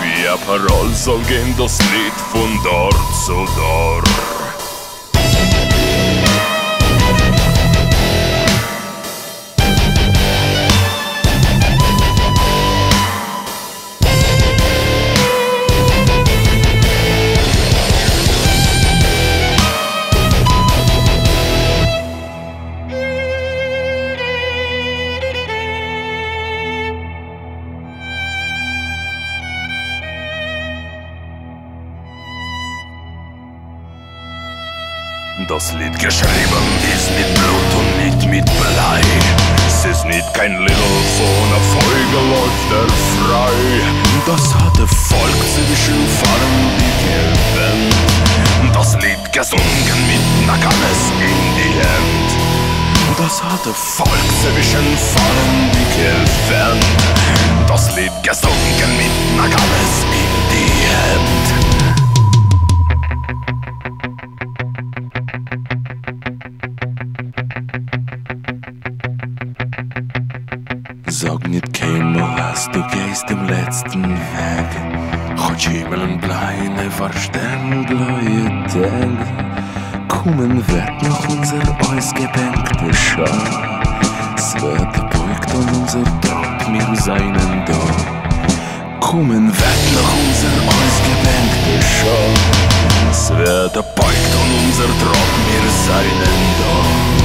Wie ein Parol soll gehen das Lied von dort zu dort. Das Lied geschrieben ist mit Blut und nicht mit Blei. Es ist nicht kein Little von der Folge läuft er frei. Das hat der Volk zwischen Fallen die Gewinn. Das Lied gesungen mit Nagames in die Hand. Das hat der Volk zwischen Fallen die Gewinn. Das Lied gesungen mit Nagames in die Hand. letzten Weg. Chod Schiebel und Bleine verstehen bloie Teg Kommen wird noch unser ausgebänkte Schar Es wird beugt und unser Tod mir seinen Dorn. Kommen wird noch unser ausgebänkte Schar Es wird beugt und unser Tod mir seinen Dorn.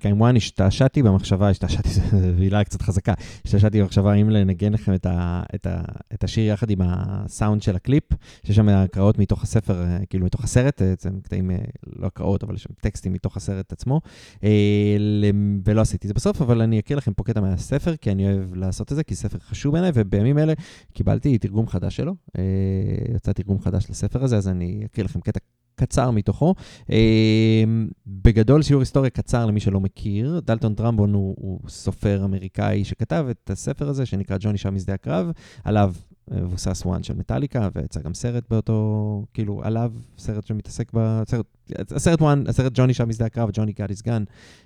מטאליקה עם וואן, השתעשעתי במחשבה, השתעשעתי, זו מילה קצת חזקה, השתעשעתי במחשבה האם לנגן לכם את, ה, את, ה, את השיר יחד עם הסאונד של הקליפ, שיש שם הקראות מתוך הספר, אה, כאילו מתוך הסרט, אה, זה קטעים, אה, לא הקראות, אבל יש שם טקסטים מתוך הסרט עצמו, ולא עשיתי את זה בסוף, אבל אני אקריא לכם פה קטע מהספר, כי אני אוהב לעשות את זה, כי ספר חשוב בעיניי, ובימים אלה קיבלתי תרגום חדש שלו, יצא תרגום חדש לספר הזה, אז אני אקריא לכם קטע קצר מתוכו. אה, בגדול, שיעור היסטוריה קצר למי שלא מכיר. דלטון טרמבו הוא, הוא סופר אמריקאי שכתב את הספר הזה, שנקרא ג'וני שב משדה הקרב, עליו מבוסס One של מטאליקה, ויצא גם סרט באותו, כאילו, עליו, סרט שמתעסק ב... סרט, הסרט One, הסרט ג'וני שב משדה הקרב, Johnny Got His Gun,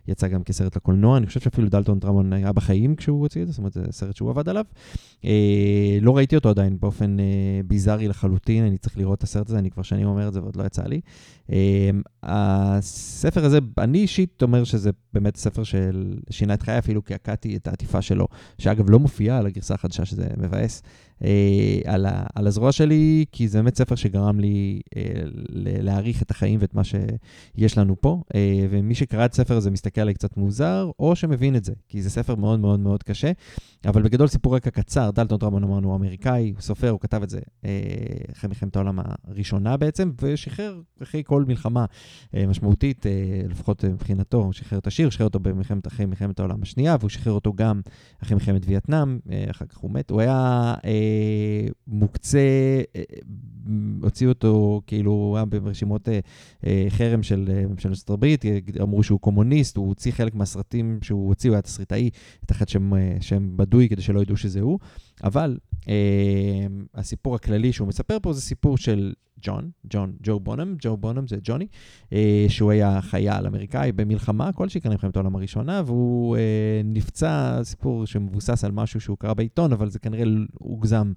יצא גם כסרט לקולנוע. אני חושב שאפילו דלטון טרמבו היה בחיים כשהוא הוציא את זה, זאת אומרת, זה סרט שהוא עבד עליו. אה, לא ראיתי אותו עדיין באופן אה, ביזארי לחלוטין, אני צריך לראות את הסרט הזה, אני כבר שנים אומר את זה ועוד לא יצא לי. אה, הספר הזה, אני אישית אומר שזה באמת ספר של שינה את חיי, אפילו קעקעתי את העטיפה שלו, שאגב לא מופיעה על הגרסה החדשה, שזה מבאס, אה, על, ה, על הזרוע שלי, כי זה באמת ספר שגרם לי אה, להעריך את החיים ואת מה שיש לנו פה, אה, ומי שקרא את הספר הזה מסתכל עליי קצת מוזר, או שמבין את זה, כי זה ספר מאוד מאוד מאוד קשה, אבל בגדול סיפור רקע קצר, דלטון טרמון אמרנו הוא אמריקאי, הוא סופר, הוא כתב את זה אחרי מלחמת העולם הראשונה בעצם, ושחרר אחרי כל מלחמה אה, משמעותית, אה, לפחות אה, מבחינתו, הוא שחרר את השיר, שחרר אותו במלחמת, אחרי מלחמת העולם השנייה, והוא שחרר אותו גם אחרי מלחמת וייטנאם, אחר כך הוא מת. הוא היה אה, מוקצה, הוציאו אותו, כאילו, הוא היה ברשימות אה, חרם של ממשלת ארצות הברית, אמרו שהוא קומוניסט, הוא הוציא חלק מהסרטים שהוא הוציא, הוא היה תסריטאי, תחת שם, שם בדוי כדי שלא ידעו שזה הוא, אבל אה, הסיפור הכללי שהוא מספר פה זה סיפור של ג'ון, ג'ון, ג'ו בונם, ג'ו בונם זה ג'וני, אה, שהוא היה חייל אמריקאי במלחמה כלשהי, כנראה מלחמת העולם הראשונה, והוא אה, נפצע, סיפור שמבוסס על משהו שהוא קרא בעיתון, אבל זה כנראה הוגזם,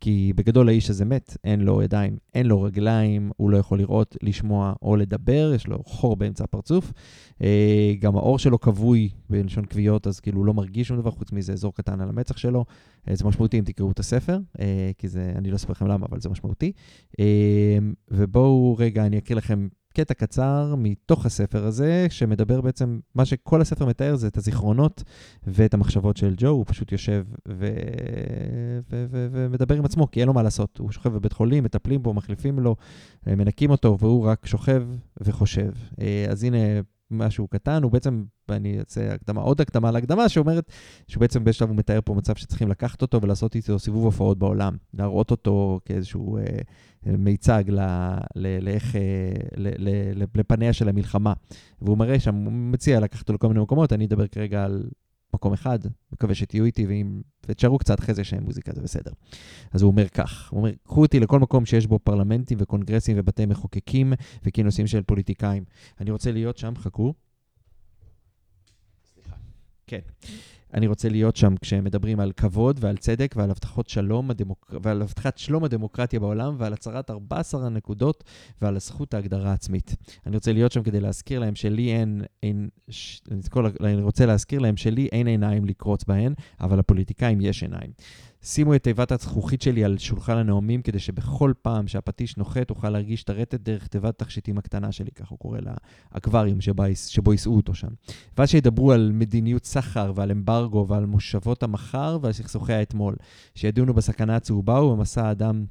כי בגדול האיש הזה מת, אין לו ידיים, אין לו רגליים, הוא לא יכול לראות, לשמוע או לדבר, יש לו חור באמצע הפרצוף. אה, גם העור שלו כבוי בלשון כוויות, אז כאילו הוא לא מרגיש שום דבר חוץ מזה אזור קטן על המצח שלו. זה משמעותי אם תקראו את הספר, כי זה, אני לא אספר לכם למה, אבל זה משמעותי. אה, ובואו רגע, אני אקריא לכם קטע קצר מתוך הספר הזה, שמדבר בעצם, מה שכל הספר מתאר זה את הזיכרונות ואת המחשבות של ג'ו, הוא פשוט יושב ו... ו... ו... ומדבר עם עצמו, כי אין לו מה לעשות. הוא שוכב בבית חולים, מטפלים בו, מחליפים לו, אה, מנקים אותו, והוא רק שוכב וחושב. אה, אז הנה משהו קטן, הוא בעצם, ואני אעשה הקדמה, עוד הקדמה להקדמה, שאומרת שהוא בעצם בשלב הוא מתאר פה מצב שצריכים לקחת אותו ולעשות איתו סיבוב הופעות בעולם, להראות אותו כאיזשהו אה, אה, מיצג ל, ל, לאיך, אה, ל, ל, ל, לפניה של המלחמה. והוא מראה שם, הוא מציע לקחת אותו לכל מיני מקומות, אני אדבר כרגע על מקום אחד, מקווה שתהיו איתי ואם, ותשארו קצת אחרי זה שאין מוזיקה, זה בסדר. אז הוא אומר כך, הוא אומר, קחו אותי לכל מקום שיש בו פרלמנטים וקונגרסים ובתי מחוקקים וכינוסים של פוליטיקאים. אני רוצה להיות שם, חכו. סליחה. כן. אני רוצה להיות שם כשהם מדברים על כבוד ועל צדק ועל הבטחות שלום הדמוק... ועל הבטחת שלום הדמוקרטיה בעולם ועל הצהרת 14 הנקודות ועל הזכות ההגדרה העצמית. אני רוצה להיות שם כדי להזכיר להם שלי אין, אין ש... אני רוצה להזכיר להם שלי אין עיניים לקרוץ בהן, אבל לפוליטיקאים יש עיניים. שימו את תיבת הזכוכית שלי על שולחן הנאומים כדי שבכל פעם שהפטיש נוחת אוכל להרגיש את הרטט דרך תיבת תכשיטים הקטנה שלי, כך הוא קורא לאקווריום שבו יישאו אותו שם. ואז שידברו על מדיניות סחר ועל אמברגו ועל מושבות המחר ועל סכסוכי האתמול, שידונו בסכנה הצהובה ובמסע האדם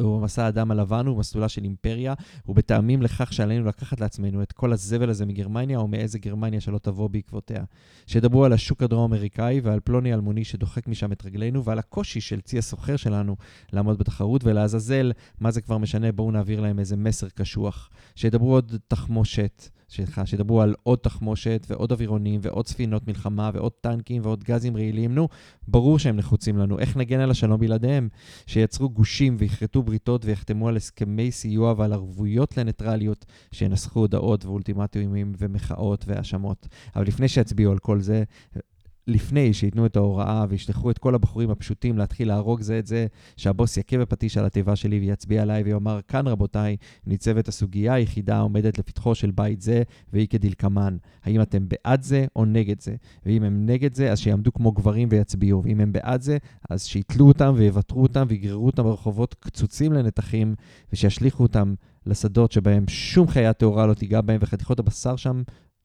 ובמסע האדם הלבן ובמסלולה של אימפריה, ובטעמים לכך שעלינו לקחת לעצמנו את כל הזבל הזה מגרמניה, או מאיזה גרמניה שלא תבוא בעקבותיה. שידברו על השוק הדרום-אמריקאי ועל פלוני אלמוני שדוחק משם את רגלינו, ועל הקושי של צי הסוחר שלנו לעמוד בתחרות, ולעזאזל, מה זה כבר משנה, בואו נעביר להם איזה מסר קשוח. שידברו עוד תחמושת. סליחה, שידברו על עוד תחמושת ועוד אווירונים ועוד ספינות מלחמה ועוד טנקים ועוד גזים רעילים. נו, ברור שהם נחוצים לנו. איך נגן על השלום בלעדיהם? שייצרו גושים ויכרתו בריתות ויחתמו על הסכמי סיוע ועל ערבויות לניטרליות, שינסחו הודעות ואולטימטומים ומחאות והאשמות. אבל לפני שיצביעו על כל זה, לפני שייתנו את ההוראה וישלחו את כל הבחורים הפשוטים להתחיל להרוג זה את זה, שהבוס יכה בפטיש על התיבה שלי ויצביע עליי ויאמר, כאן רבותיי, ניצבת הסוגיה היחידה העומדת לפתחו של בית זה, והיא כדלקמן. האם אתם בעד זה או נגד זה? ואם הם נגד זה, אז שיעמדו כמו גברים ויצביעו. ואם הם בעד זה, אז שיתלו אותם ויוותרו אותם ויגררו אותם ברחובות קצוצים לנתחים, ושישליכו אותם לשדות שבהם שום חיה טהורה לא תיגע בהם, וחתיכות הבשר שם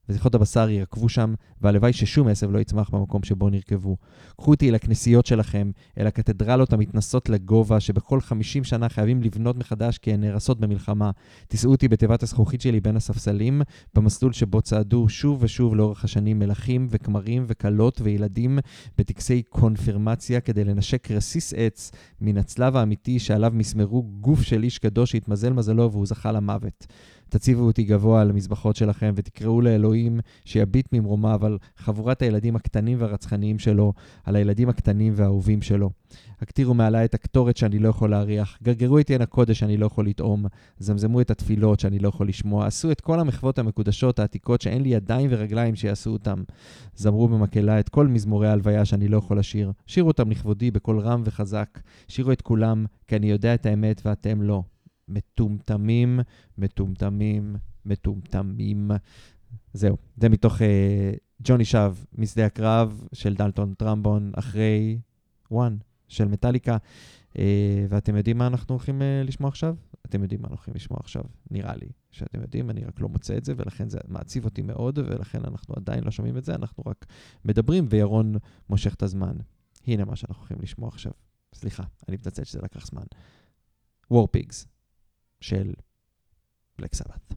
וזיכות הבשר יירקבו שם, והלוואי ששום עשב לא יצמח במקום שבו נרקבו. קחו אותי אל הכנסיות שלכם, אל הקתדרלות המתנסות לגובה, שבכל 50 שנה חייבים לבנות מחדש כי הן נהרסות במלחמה. תישאו אותי בתיבת הזכוכית שלי בין הספסלים, במסלול שבו צעדו שוב ושוב לאורך השנים מלכים וכמרים וכלות וילדים בטקסי קונפירמציה כדי לנשק רסיס עץ מן הצלב האמיתי שעליו מסמרו גוף של איש קדוש שהתמזל מזלו והוא זכה למוות. תציבו אותי גבוה על המזבחות שלכם ותקראו לאלוהים שיביט ממרומיו על חבורת הילדים הקטנים והרצחניים שלו, על הילדים הקטנים והאהובים שלו. הקטירו מעליי את הקטורת שאני לא יכול להריח, גרגרו את עין הקודש שאני לא יכול לטעום, זמזמו את התפילות שאני לא יכול לשמוע, עשו את כל המחוות המקודשות העתיקות שאין לי ידיים ורגליים שיעשו אותם. זמרו במקהלה את כל מזמורי ההלוויה שאני לא יכול לשיר, שירו אותם לכבודי בקול רם וחזק, שירו את כולם, כי אני יודע את האמת ואתם לא. מטומטמים, מטומטמים, מטומטמים. זהו, זה מתוך אה, ג'וני שב, משדה הקרב של דלטון טרמבון, אחרי וואן של מטאליקה. אה, ואתם יודעים מה אנחנו הולכים אה, לשמוע עכשיו? אתם יודעים מה אנחנו הולכים לשמוע עכשיו, נראה לי שאתם יודעים, אני רק לא מוצא את זה, ולכן זה מעציב אותי מאוד, ולכן אנחנו עדיין לא שומעים את זה, אנחנו רק מדברים, וירון מושך את הזמן. הנה מה שאנחנו הולכים לשמוע עכשיו. סליחה, אני מתנצל שזה לקח זמן. וורפיגס. של בלק סבת.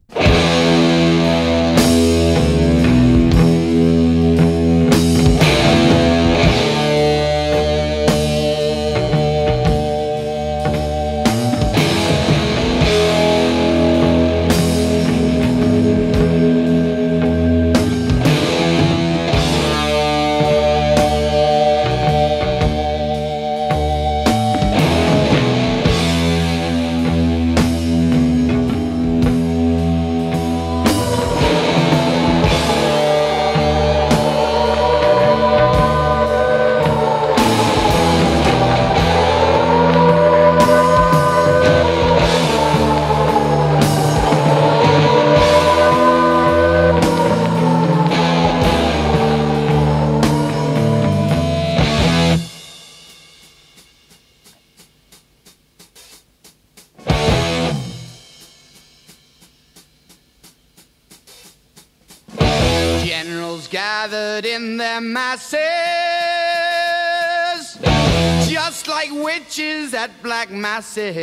Witches at black masses.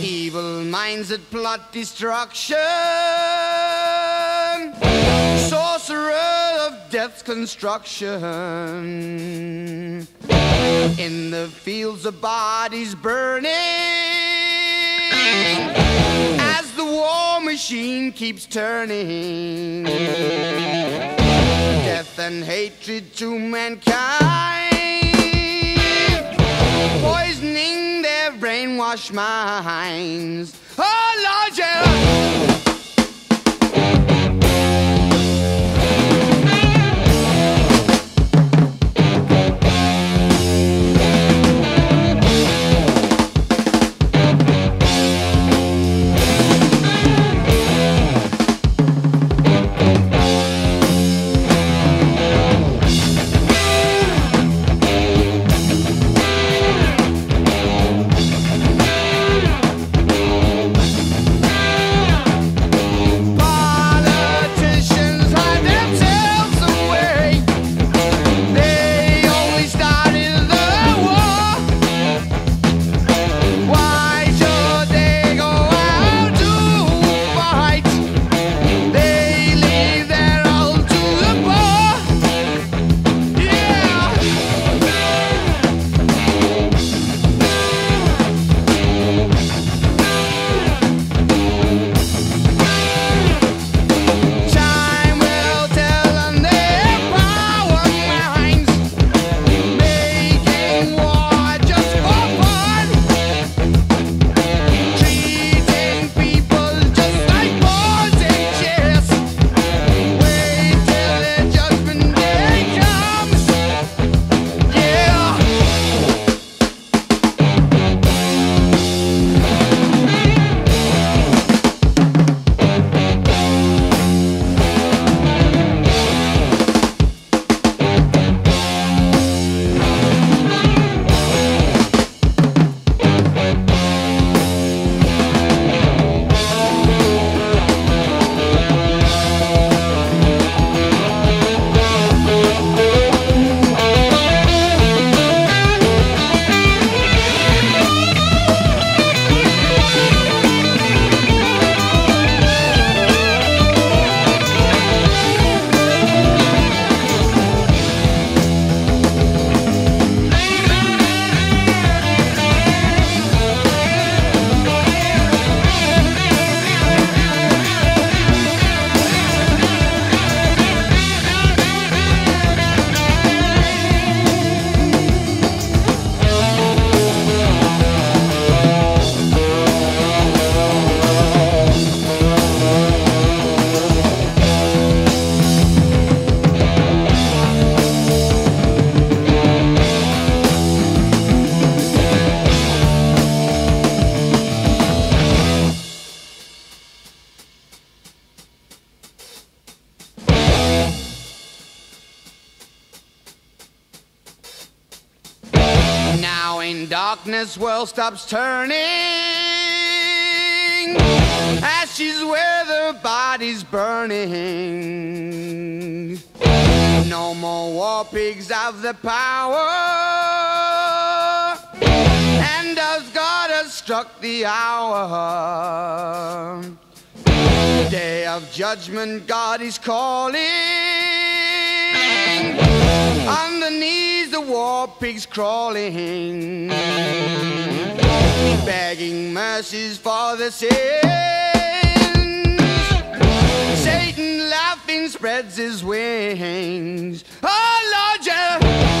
Evil minds that plot destruction, sorcerer of death's construction. In the fields of bodies burning as the war machine keeps turning. Death and hatred to mankind, poisoning their brainwashed minds. Oh Lord, yeah. Darkness world stops turning. Ashes where the body's burning. No more war pigs have the power. And as God has struck the hour. Day of judgment, God is calling. On the knees, the war pigs crawling, begging mercies for the sins. Satan laughing spreads his wings. Oh Lord, yeah.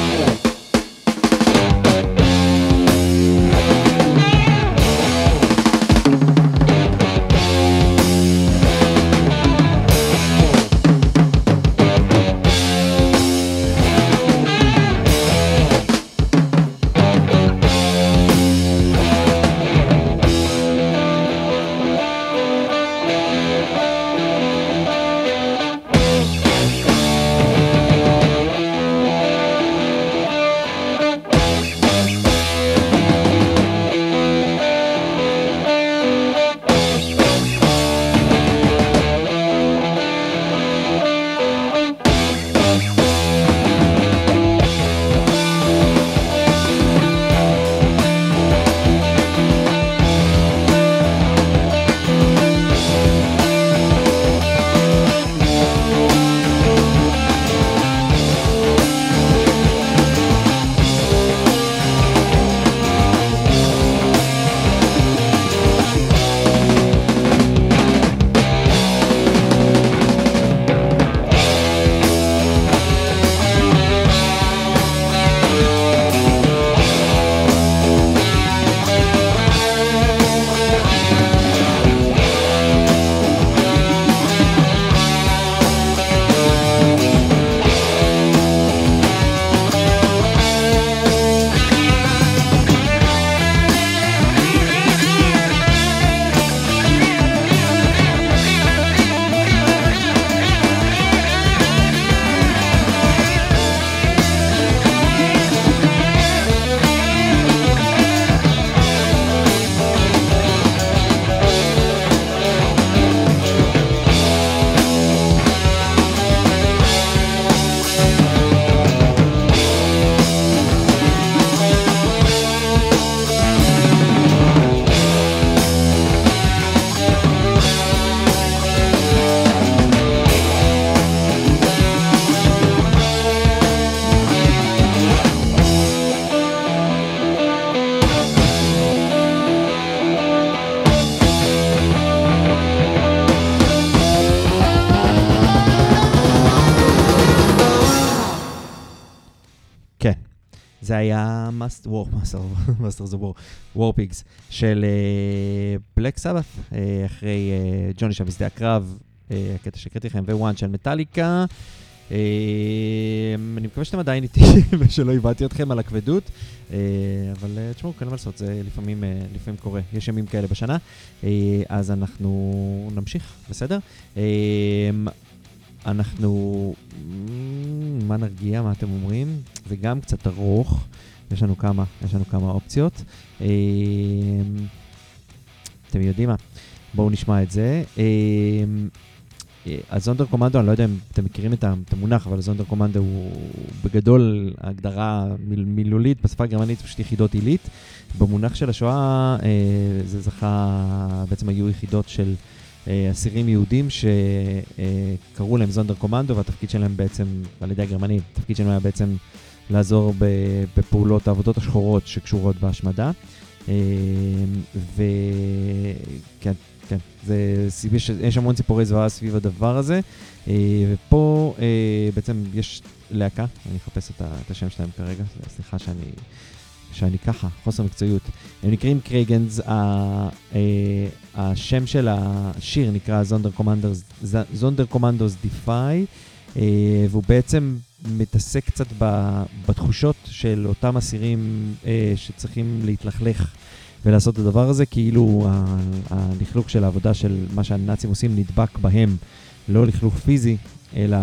היה Masters of War, War Pigs של בלק סבת, אחרי אה, ג'וני שב משדה הקרב, אה, הקטע שהקראתי לכם, ו One של מטאליקה. אה, אני מקווה שאתם עדיין איתי ושלא איבדתי אתכם על הכבדות, אה, אבל אה, תשמעו, אין מה לעשות, זה לפעמים, אה, לפעמים קורה, יש ימים כאלה בשנה, אה, אז אנחנו נמשיך, בסדר? אה, אנחנו... מה נרגיע, מה אתם אומרים? זה גם קצת ארוך, יש לנו כמה, יש לנו כמה אופציות. אה, אתם יודעים מה? בואו נשמע את זה. אה, אז זונדר קומנדו, אני לא יודע אם אתם מכירים את המונח, אבל זונדר קומנדו הוא בגדול הגדרה מיל, מילולית בשפה הגרמנית, פשוט יחידות עילית. במונח של השואה אה, זה זכה, בעצם היו יחידות של אסירים יהודים שקראו להם זונדר קומנדו, והתפקיד שלהם בעצם, על ידי הגרמנים, התפקיד שלהם היה בעצם לעזור בפעולות העבודות השחורות שקשורות בהשמדה. וכן, כן, זה, יש, יש המון ציפורי זוועה סביב הדבר הזה, ופה בעצם יש להקה, אני אחפש את, את השם שלהם כרגע, סליחה שאני, שאני ככה, חוסר מקצועיות. הם נקראים קרייגנס, השם של השיר נקרא זונדר קומנדוס, זונדר קומנדוס דיפיי, והוא בעצם מתעסק קצת בתחושות של אותם אסירים שצריכים להתלכלך. ולעשות את הדבר הזה, כאילו הלכלוך של העבודה של מה שהנאצים עושים נדבק בהם, לא לכלוך פיזי, אלא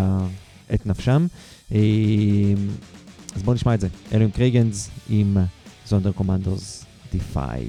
את נפשם. אז בואו נשמע את זה. אלו עם קרייגנס עם זונדר קומנדוס ספוטיפיי.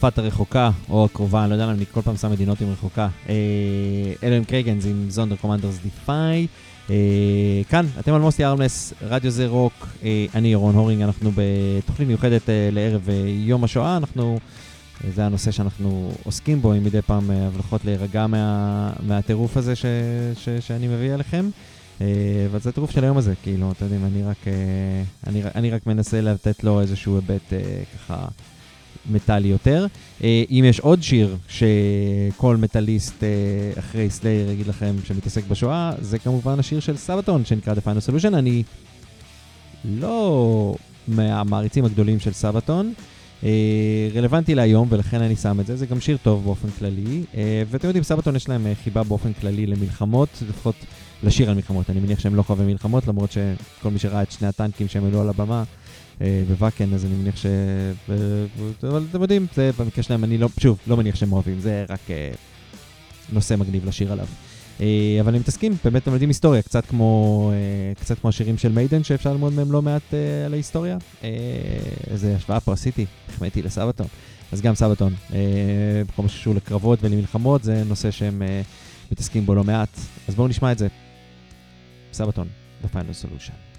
צרפת הרחוקה, או הקרובה, אני לא יודע למה אני כל פעם שם מדינות עם רחוקה. אה, אלו הם קרייגנס עם זונדר קומנדרס דיפיי. אה, כאן, אתם על מוסי ארמלס, רדיו זה רוק, אה, אני ירון הורינג, אנחנו בתוכנית מיוחדת לערב יום השואה, אנחנו, זה הנושא שאנחנו עוסקים בו, עם מדי פעם הבלחות להירגע מה, מהטירוף הזה ש, ש, שאני מביא אליכם. אבל זה הטירוף של היום הזה, כאילו, אתם יודעים, אני רק, אני, אני רק מנסה לתת לו איזשהו היבט ככה מטאלי יותר. אה, אם יש עוד שיר שכל מטאליסט אה, אחרי סלייר יגיד לכם שמתעסק בשואה, זה כמובן השיר של סבתון שנקרא The Final Solution. אני לא מהמעריצים הגדולים של סבתון. אה, רלוונטי להיום ולכן אני שם את זה, זה גם שיר טוב באופן כללי. ואתם יודעים, סבתון יש להם חיבה באופן כללי למלחמות, לפחות לשיר על מלחמות. אני מניח שהם לא חווים מלחמות, למרות שכל מי שראה את שני הטנקים שהם העלו על הבמה בוואקן, אז אני מניח ש... אבל אתם יודעים, זה במקרה שלהם, אני לא, שוב, לא מניח שהם אוהבים, זה רק אה, נושא מגניב לשיר עליו. אה, אבל הם מתעסקים, באמת הם יודעים היסטוריה, קצת כמו, אה, קצת כמו השירים של מיידן, שאפשר ללמוד מהם לא מעט אה, על ההיסטוריה. אה, איזה השוואה פה עשיתי, החמאתי לסבתון. אז גם סבתון, אה, בכל מה שקשור לקרבות ולמלחמות, זה נושא שהם אה, מתעסקים בו לא מעט. אז בואו נשמע את זה. סבתון, The Final Solution.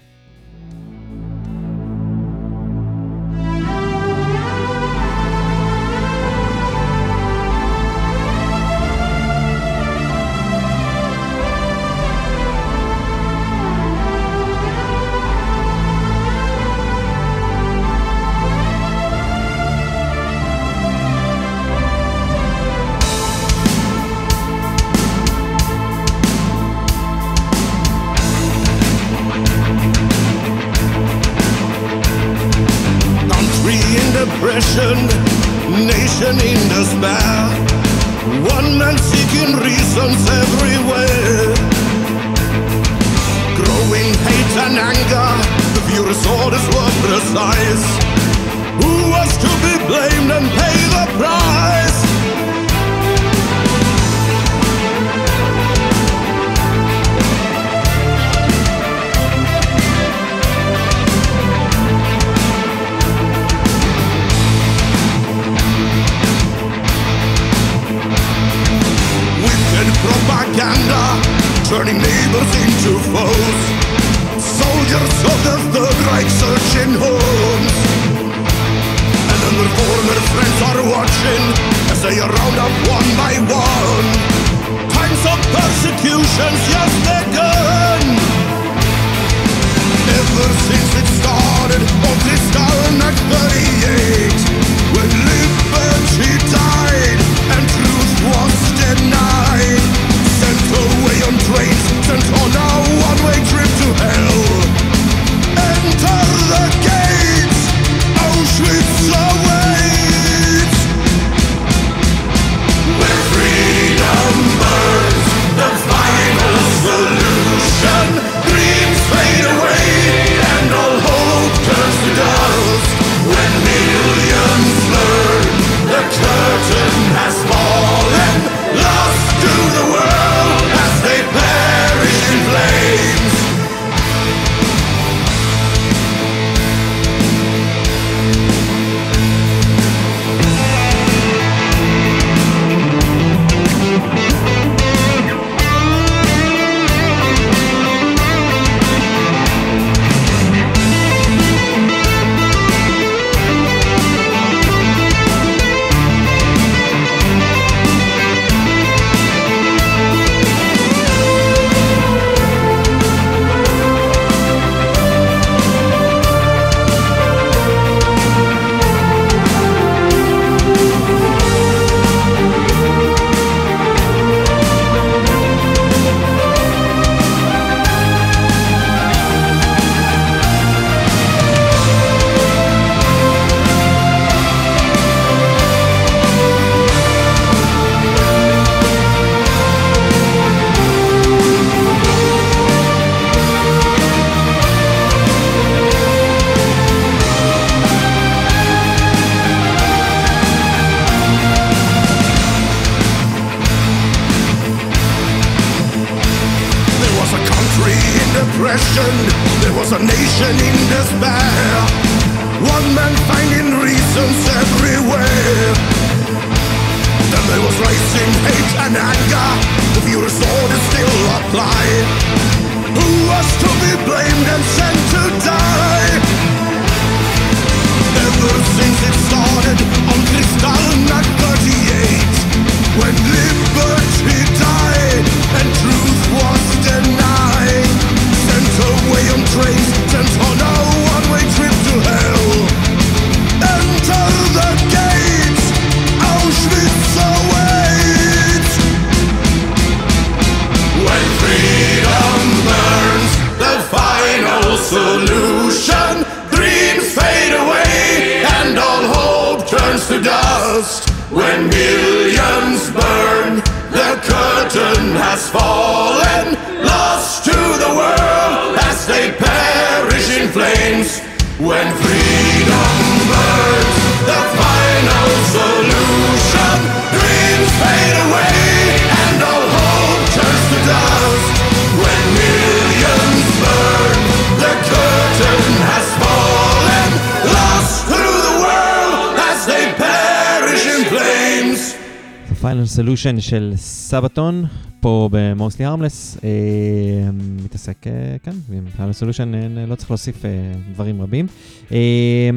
Solution של Sabaton, פה ב Mostly Harmless, אה, מתעסק, אה, כן, עם Final Solution אה, לא צריך להוסיף אה, דברים רבים. אה,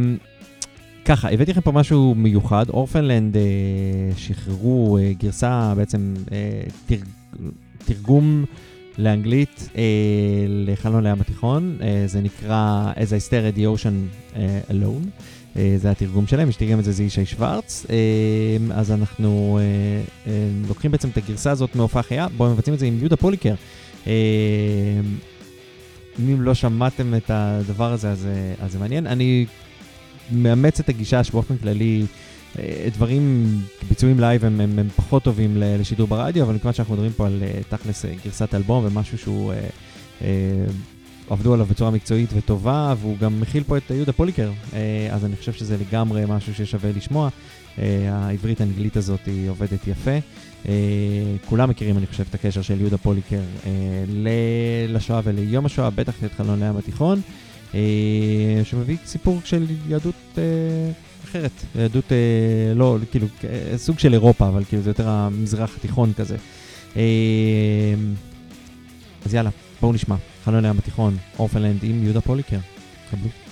ככה, הבאתי לכם פה משהו מיוחד, Orphaned Land אה, שחררו אה, גרסה, בעצם אה, תרג, תרגום לאנגלית אה, לחלון לים התיכון, אה, זה נקרא As I Stare at the Ocean אה, Alone. אה, זה התרגום שלהם, שתרגם את זה זה ישי שוורץ. אה, אז אנחנו אה, לוקחים בעצם את הגרסה הזאת מהופעה חיה, בו הם מבצעים את זה עם יהודה פוליקר. אם לא שמעתם את הדבר הזה, אז, זה מעניין. אני מאמץ את הגישה שבאופן כללי, דברים, ביצועים live הם, הם, הם פחות טובים לשידור ברדיו, אבל מכיוון שאנחנו מדברים פה על תכלס גרסת אלבום ומשהו שהוא... אה, עבדו עליו בצורה מקצועית וטובה, והוא גם מכיל פה את יהודה פוליקר, אה, אז אני חושב שזה לגמרי משהו ששווה לשמוע. אה, העברית-אנגלית הזאת היא עובדת יפה. אה, כולם מכירים, אני חושב, את הקשר של יהודה פוליקר אה, לשואה וליום השואה, בטח את חלון הים התיכון, שמביא סיפור של יהדות אחרת, יהדות, לא, כאילו, סוג של אירופה, אבל כאילו זה יותר המזרח התיכון כזה. אז יאללה, בואו נשמע. חלון הים התיכון, אורפנלנד עם יהודה פוליקר. קבלו.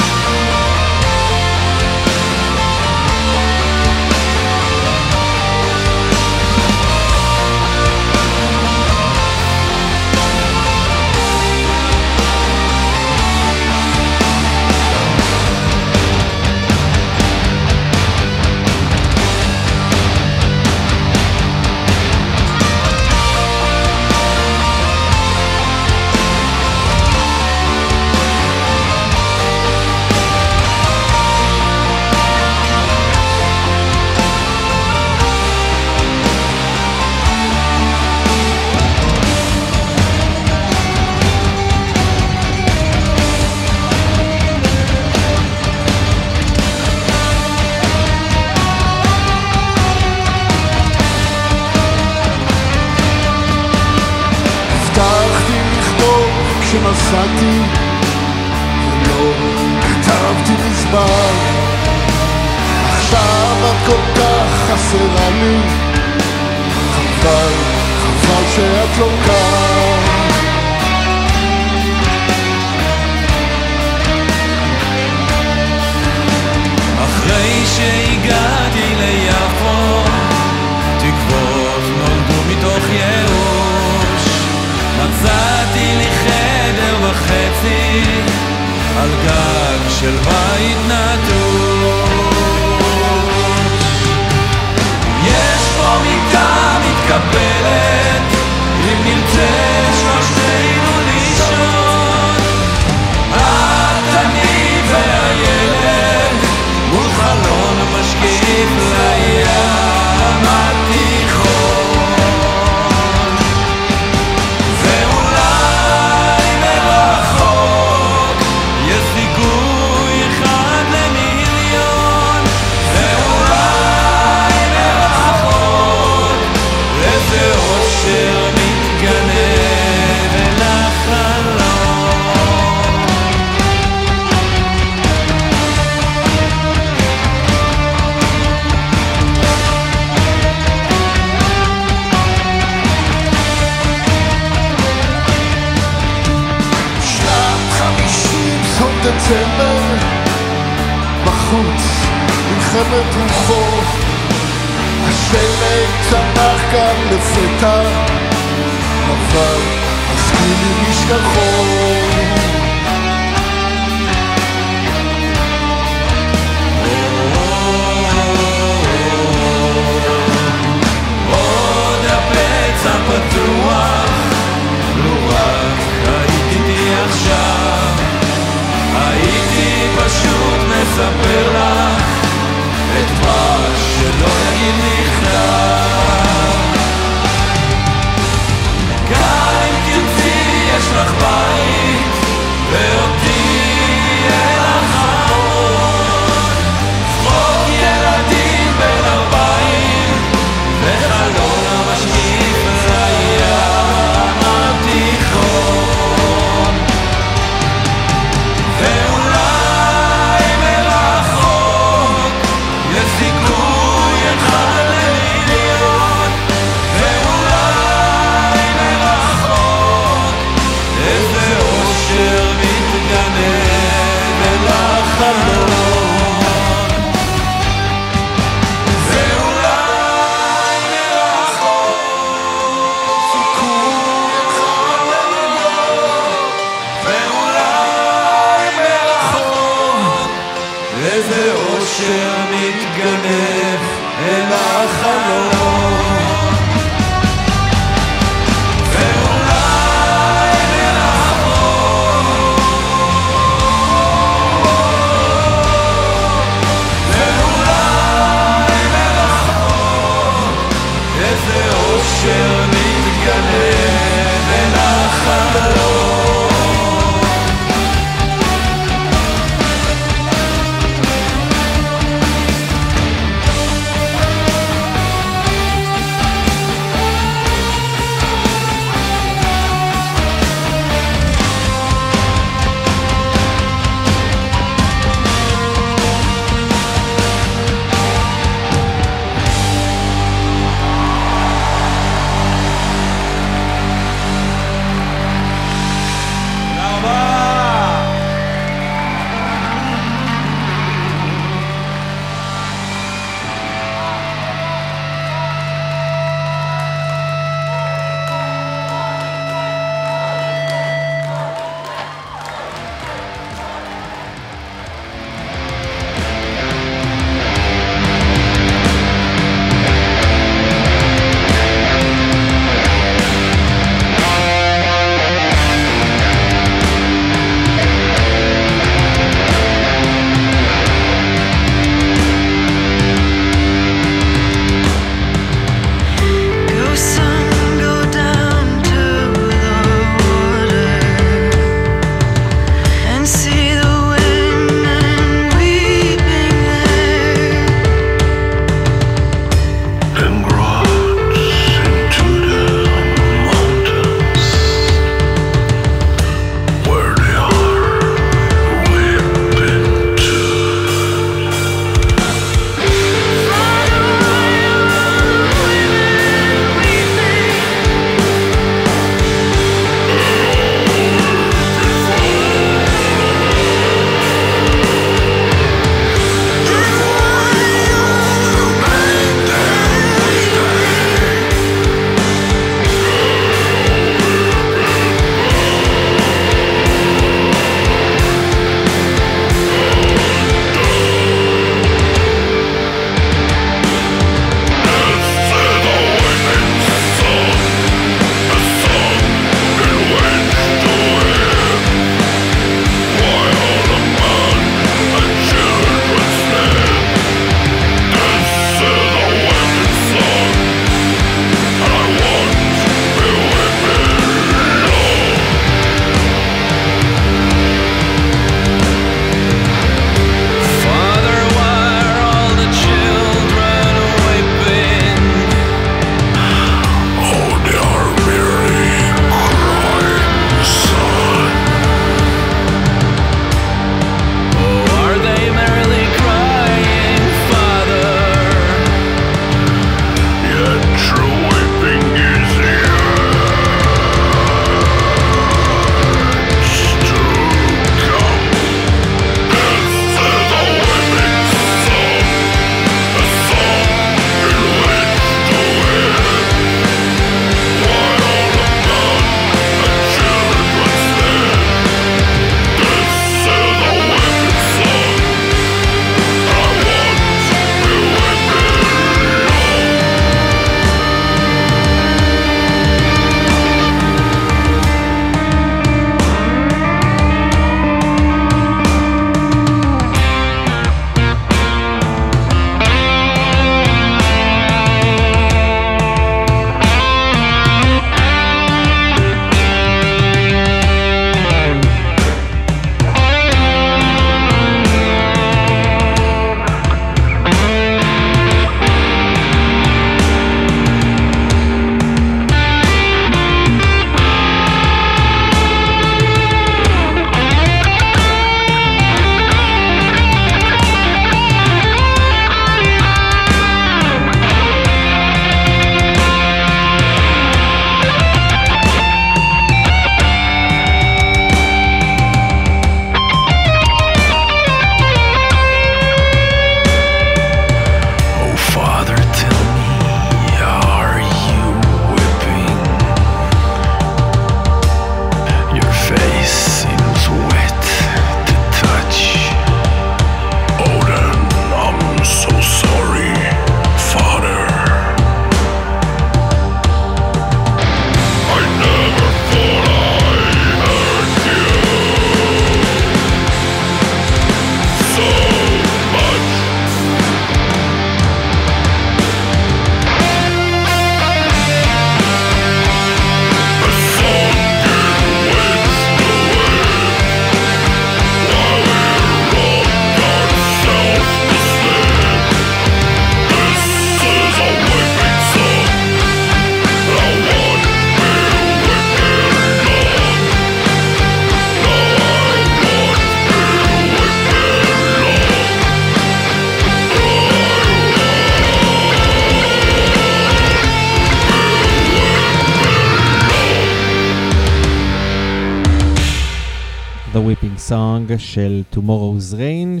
Song של Tomorrow's Rain,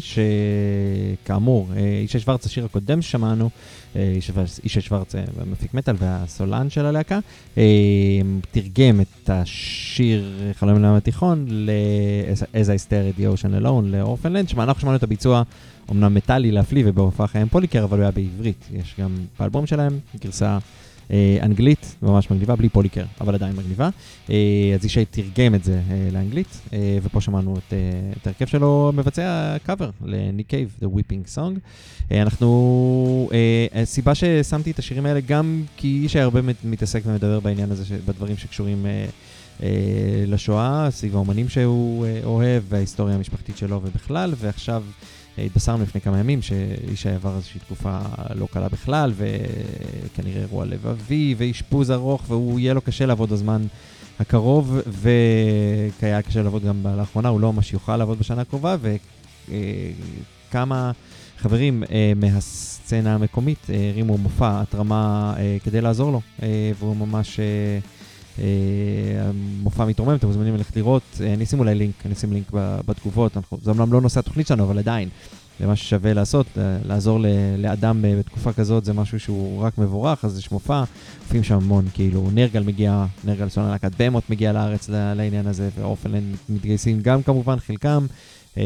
שכאמור, אה, ישי שוורץ, השיר הקודם ששמענו, אה, ישי שוורץ- אה, מפיק מטאל והסולן של הלהקה, תרגם את השיר חלום לים התיכון ל-As I Stare at the Ocean Alone לאורפנלנד, שאנחנו שמענו את הביצוע אמנם מטאלי להפליא ובהופעה חיים פוליקר, אבל הוא היה בעברית. יש גם באלבום שלהם גרסה אנגלית, ממש מגניבה, בלי פוליקר, אבל עדיין מגניבה. אה, אז ישי תרגם את זה אה, לאנגלית, אה, ופה שמענו את, אה, ההרכב שלו מבצע קאבר לניק קייב, The Whipping Song. אה, אנחנו, אה, הסיבה ששמתי את השירים האלה, גם כי ישי הרבה מת- מתעסק ומדבר בעניין הזה, בדברים שקשורים אה, אה, לשואה, סביב האומנים שהוא אה, אוהב, וההיסטוריה המשפחתית שלו ובכלל, ועכשיו אה, התבשרנו לפני כמה ימים שישי עבר איזושהי תקופה לא קלה בכלל, וכנראה אירוע לבבי ואשפוז ארוך, והוא יהיה לו קשה לעבוד בזמן הקרוב, והיה קשה לעבוד גם לאחרונה, הוא לא ממש יוכל לעבוד בשנה הקרובה, וכמה חברים אה, מהסצנה המקומית אה, הרימו מופע התרמה אה, כדי לעזור לו, והוא ממש... אה, אה, המופע מתרומם, אתם מוזמנים ללכת לראות, אה, אני אשים אולי לינק, אני אשים לינק בתגובות, אנחנו- זה אומנם לא נושא התוכנית שלנו, אבל עדיין, זה משהו ששווה לעשות, לעזור לאדם אה, בתקופה כזאת, זה משהו שהוא רק מבורך, אז יש מופע, מופיעים שם המון, כאילו, נרגל מגיע, נרגל סולן להקת Behemoth מגיע לארץ לעניין הזה, ו Orphaned Land מתגייסים גם כמובן, חלקם. אה,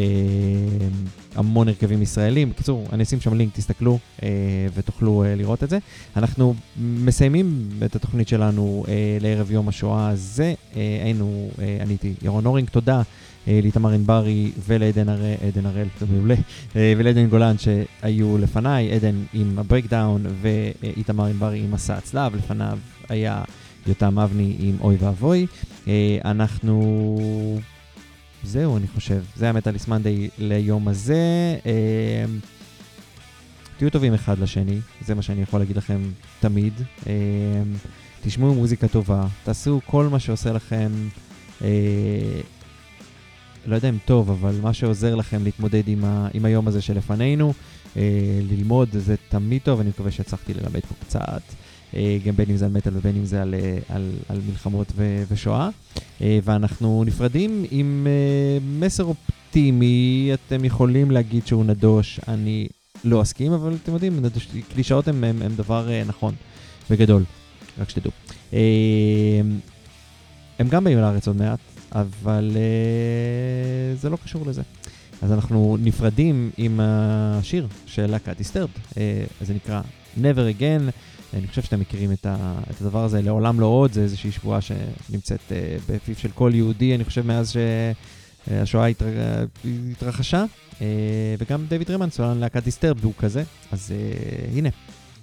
המון הרכבים ישראלים. בקיצור, אני אשים שם לינק, תסתכלו אה, ותוכלו אה, לראות את זה. אנחנו מסיימים את התוכנית שלנו לערב יום השואה הזה. היינו, אני הייתי ירון הורינג, תודה לאיתמר ענברי ולעדן הראל, עדן הראל, זה מעולה, ולעדן גולן שהיו לפניי, עדן עם ה Breakdown ואיתמר ענברי עם מסע הצלב, לפניו היה יותם אבני עם אוי ואבוי. אנחנו... זהו, אני חושב. זה היה מטאליס מנדי ליום הזה. אה, תהיו טובים אחד לשני, זה מה שאני יכול להגיד לכם תמיד. אה, תשמעו מוזיקה טובה, תעשו כל מה שעושה לכם, אה, לא יודע אם טוב, אבל מה שעוזר לכם להתמודד עם, ה, עם היום הזה שלפנינו. אה, ללמוד זה תמיד טוב, אני מקווה שהצלחתי ללמד פה קצת. אה, גם בין אם זה על מטאל ובין אם זה על, אה, על, על מלחמות ו, ושואה. אה, ואנחנו נפרדים עם מסר אופטימי, אתם יכולים להגיד שהוא נדוש, אני לא אסכים, אבל אתם יודעים, נדוש, קלישאות הם, הם, הם דבר נכון וגדול, רק שתדעו. הם גם באים לארץ עוד מעט, אבל זה לא קשור לזה. אז אנחנו נפרדים עם השיר של להקת דיסטרבד, אה, זה נקרא Never Again. אני חושב שאתם מכירים את, ה, את הדבר הזה, לעולם לא עוד, זה איזושהי שבועה שנמצאת אה, בפיו של כל יהודי, אני חושב מאז שהשואה התר, התרחשה, אה, וגם דויד רמן, סולן להקת דיסטרב, הוא כזה, אז אה, הנה,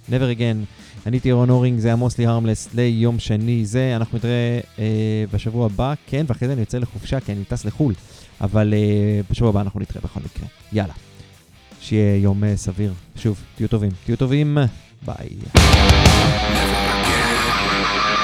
never again. אני הייתי ירון הורינג, זה היה מוסלי הרמלס ליום שני זה, אנחנו נתראה אה, בשבוע הבא, כן, ואחרי זה אני יוצא לחופשה, כי אני טס לחו"ל, אבל אה, בשבוע הבא אנחנו נתראה בכל מקרה. יאללה, שיהיה יום אה, סביר. שוב, תהיו טובים, תהיו טובים, ביי. Never again.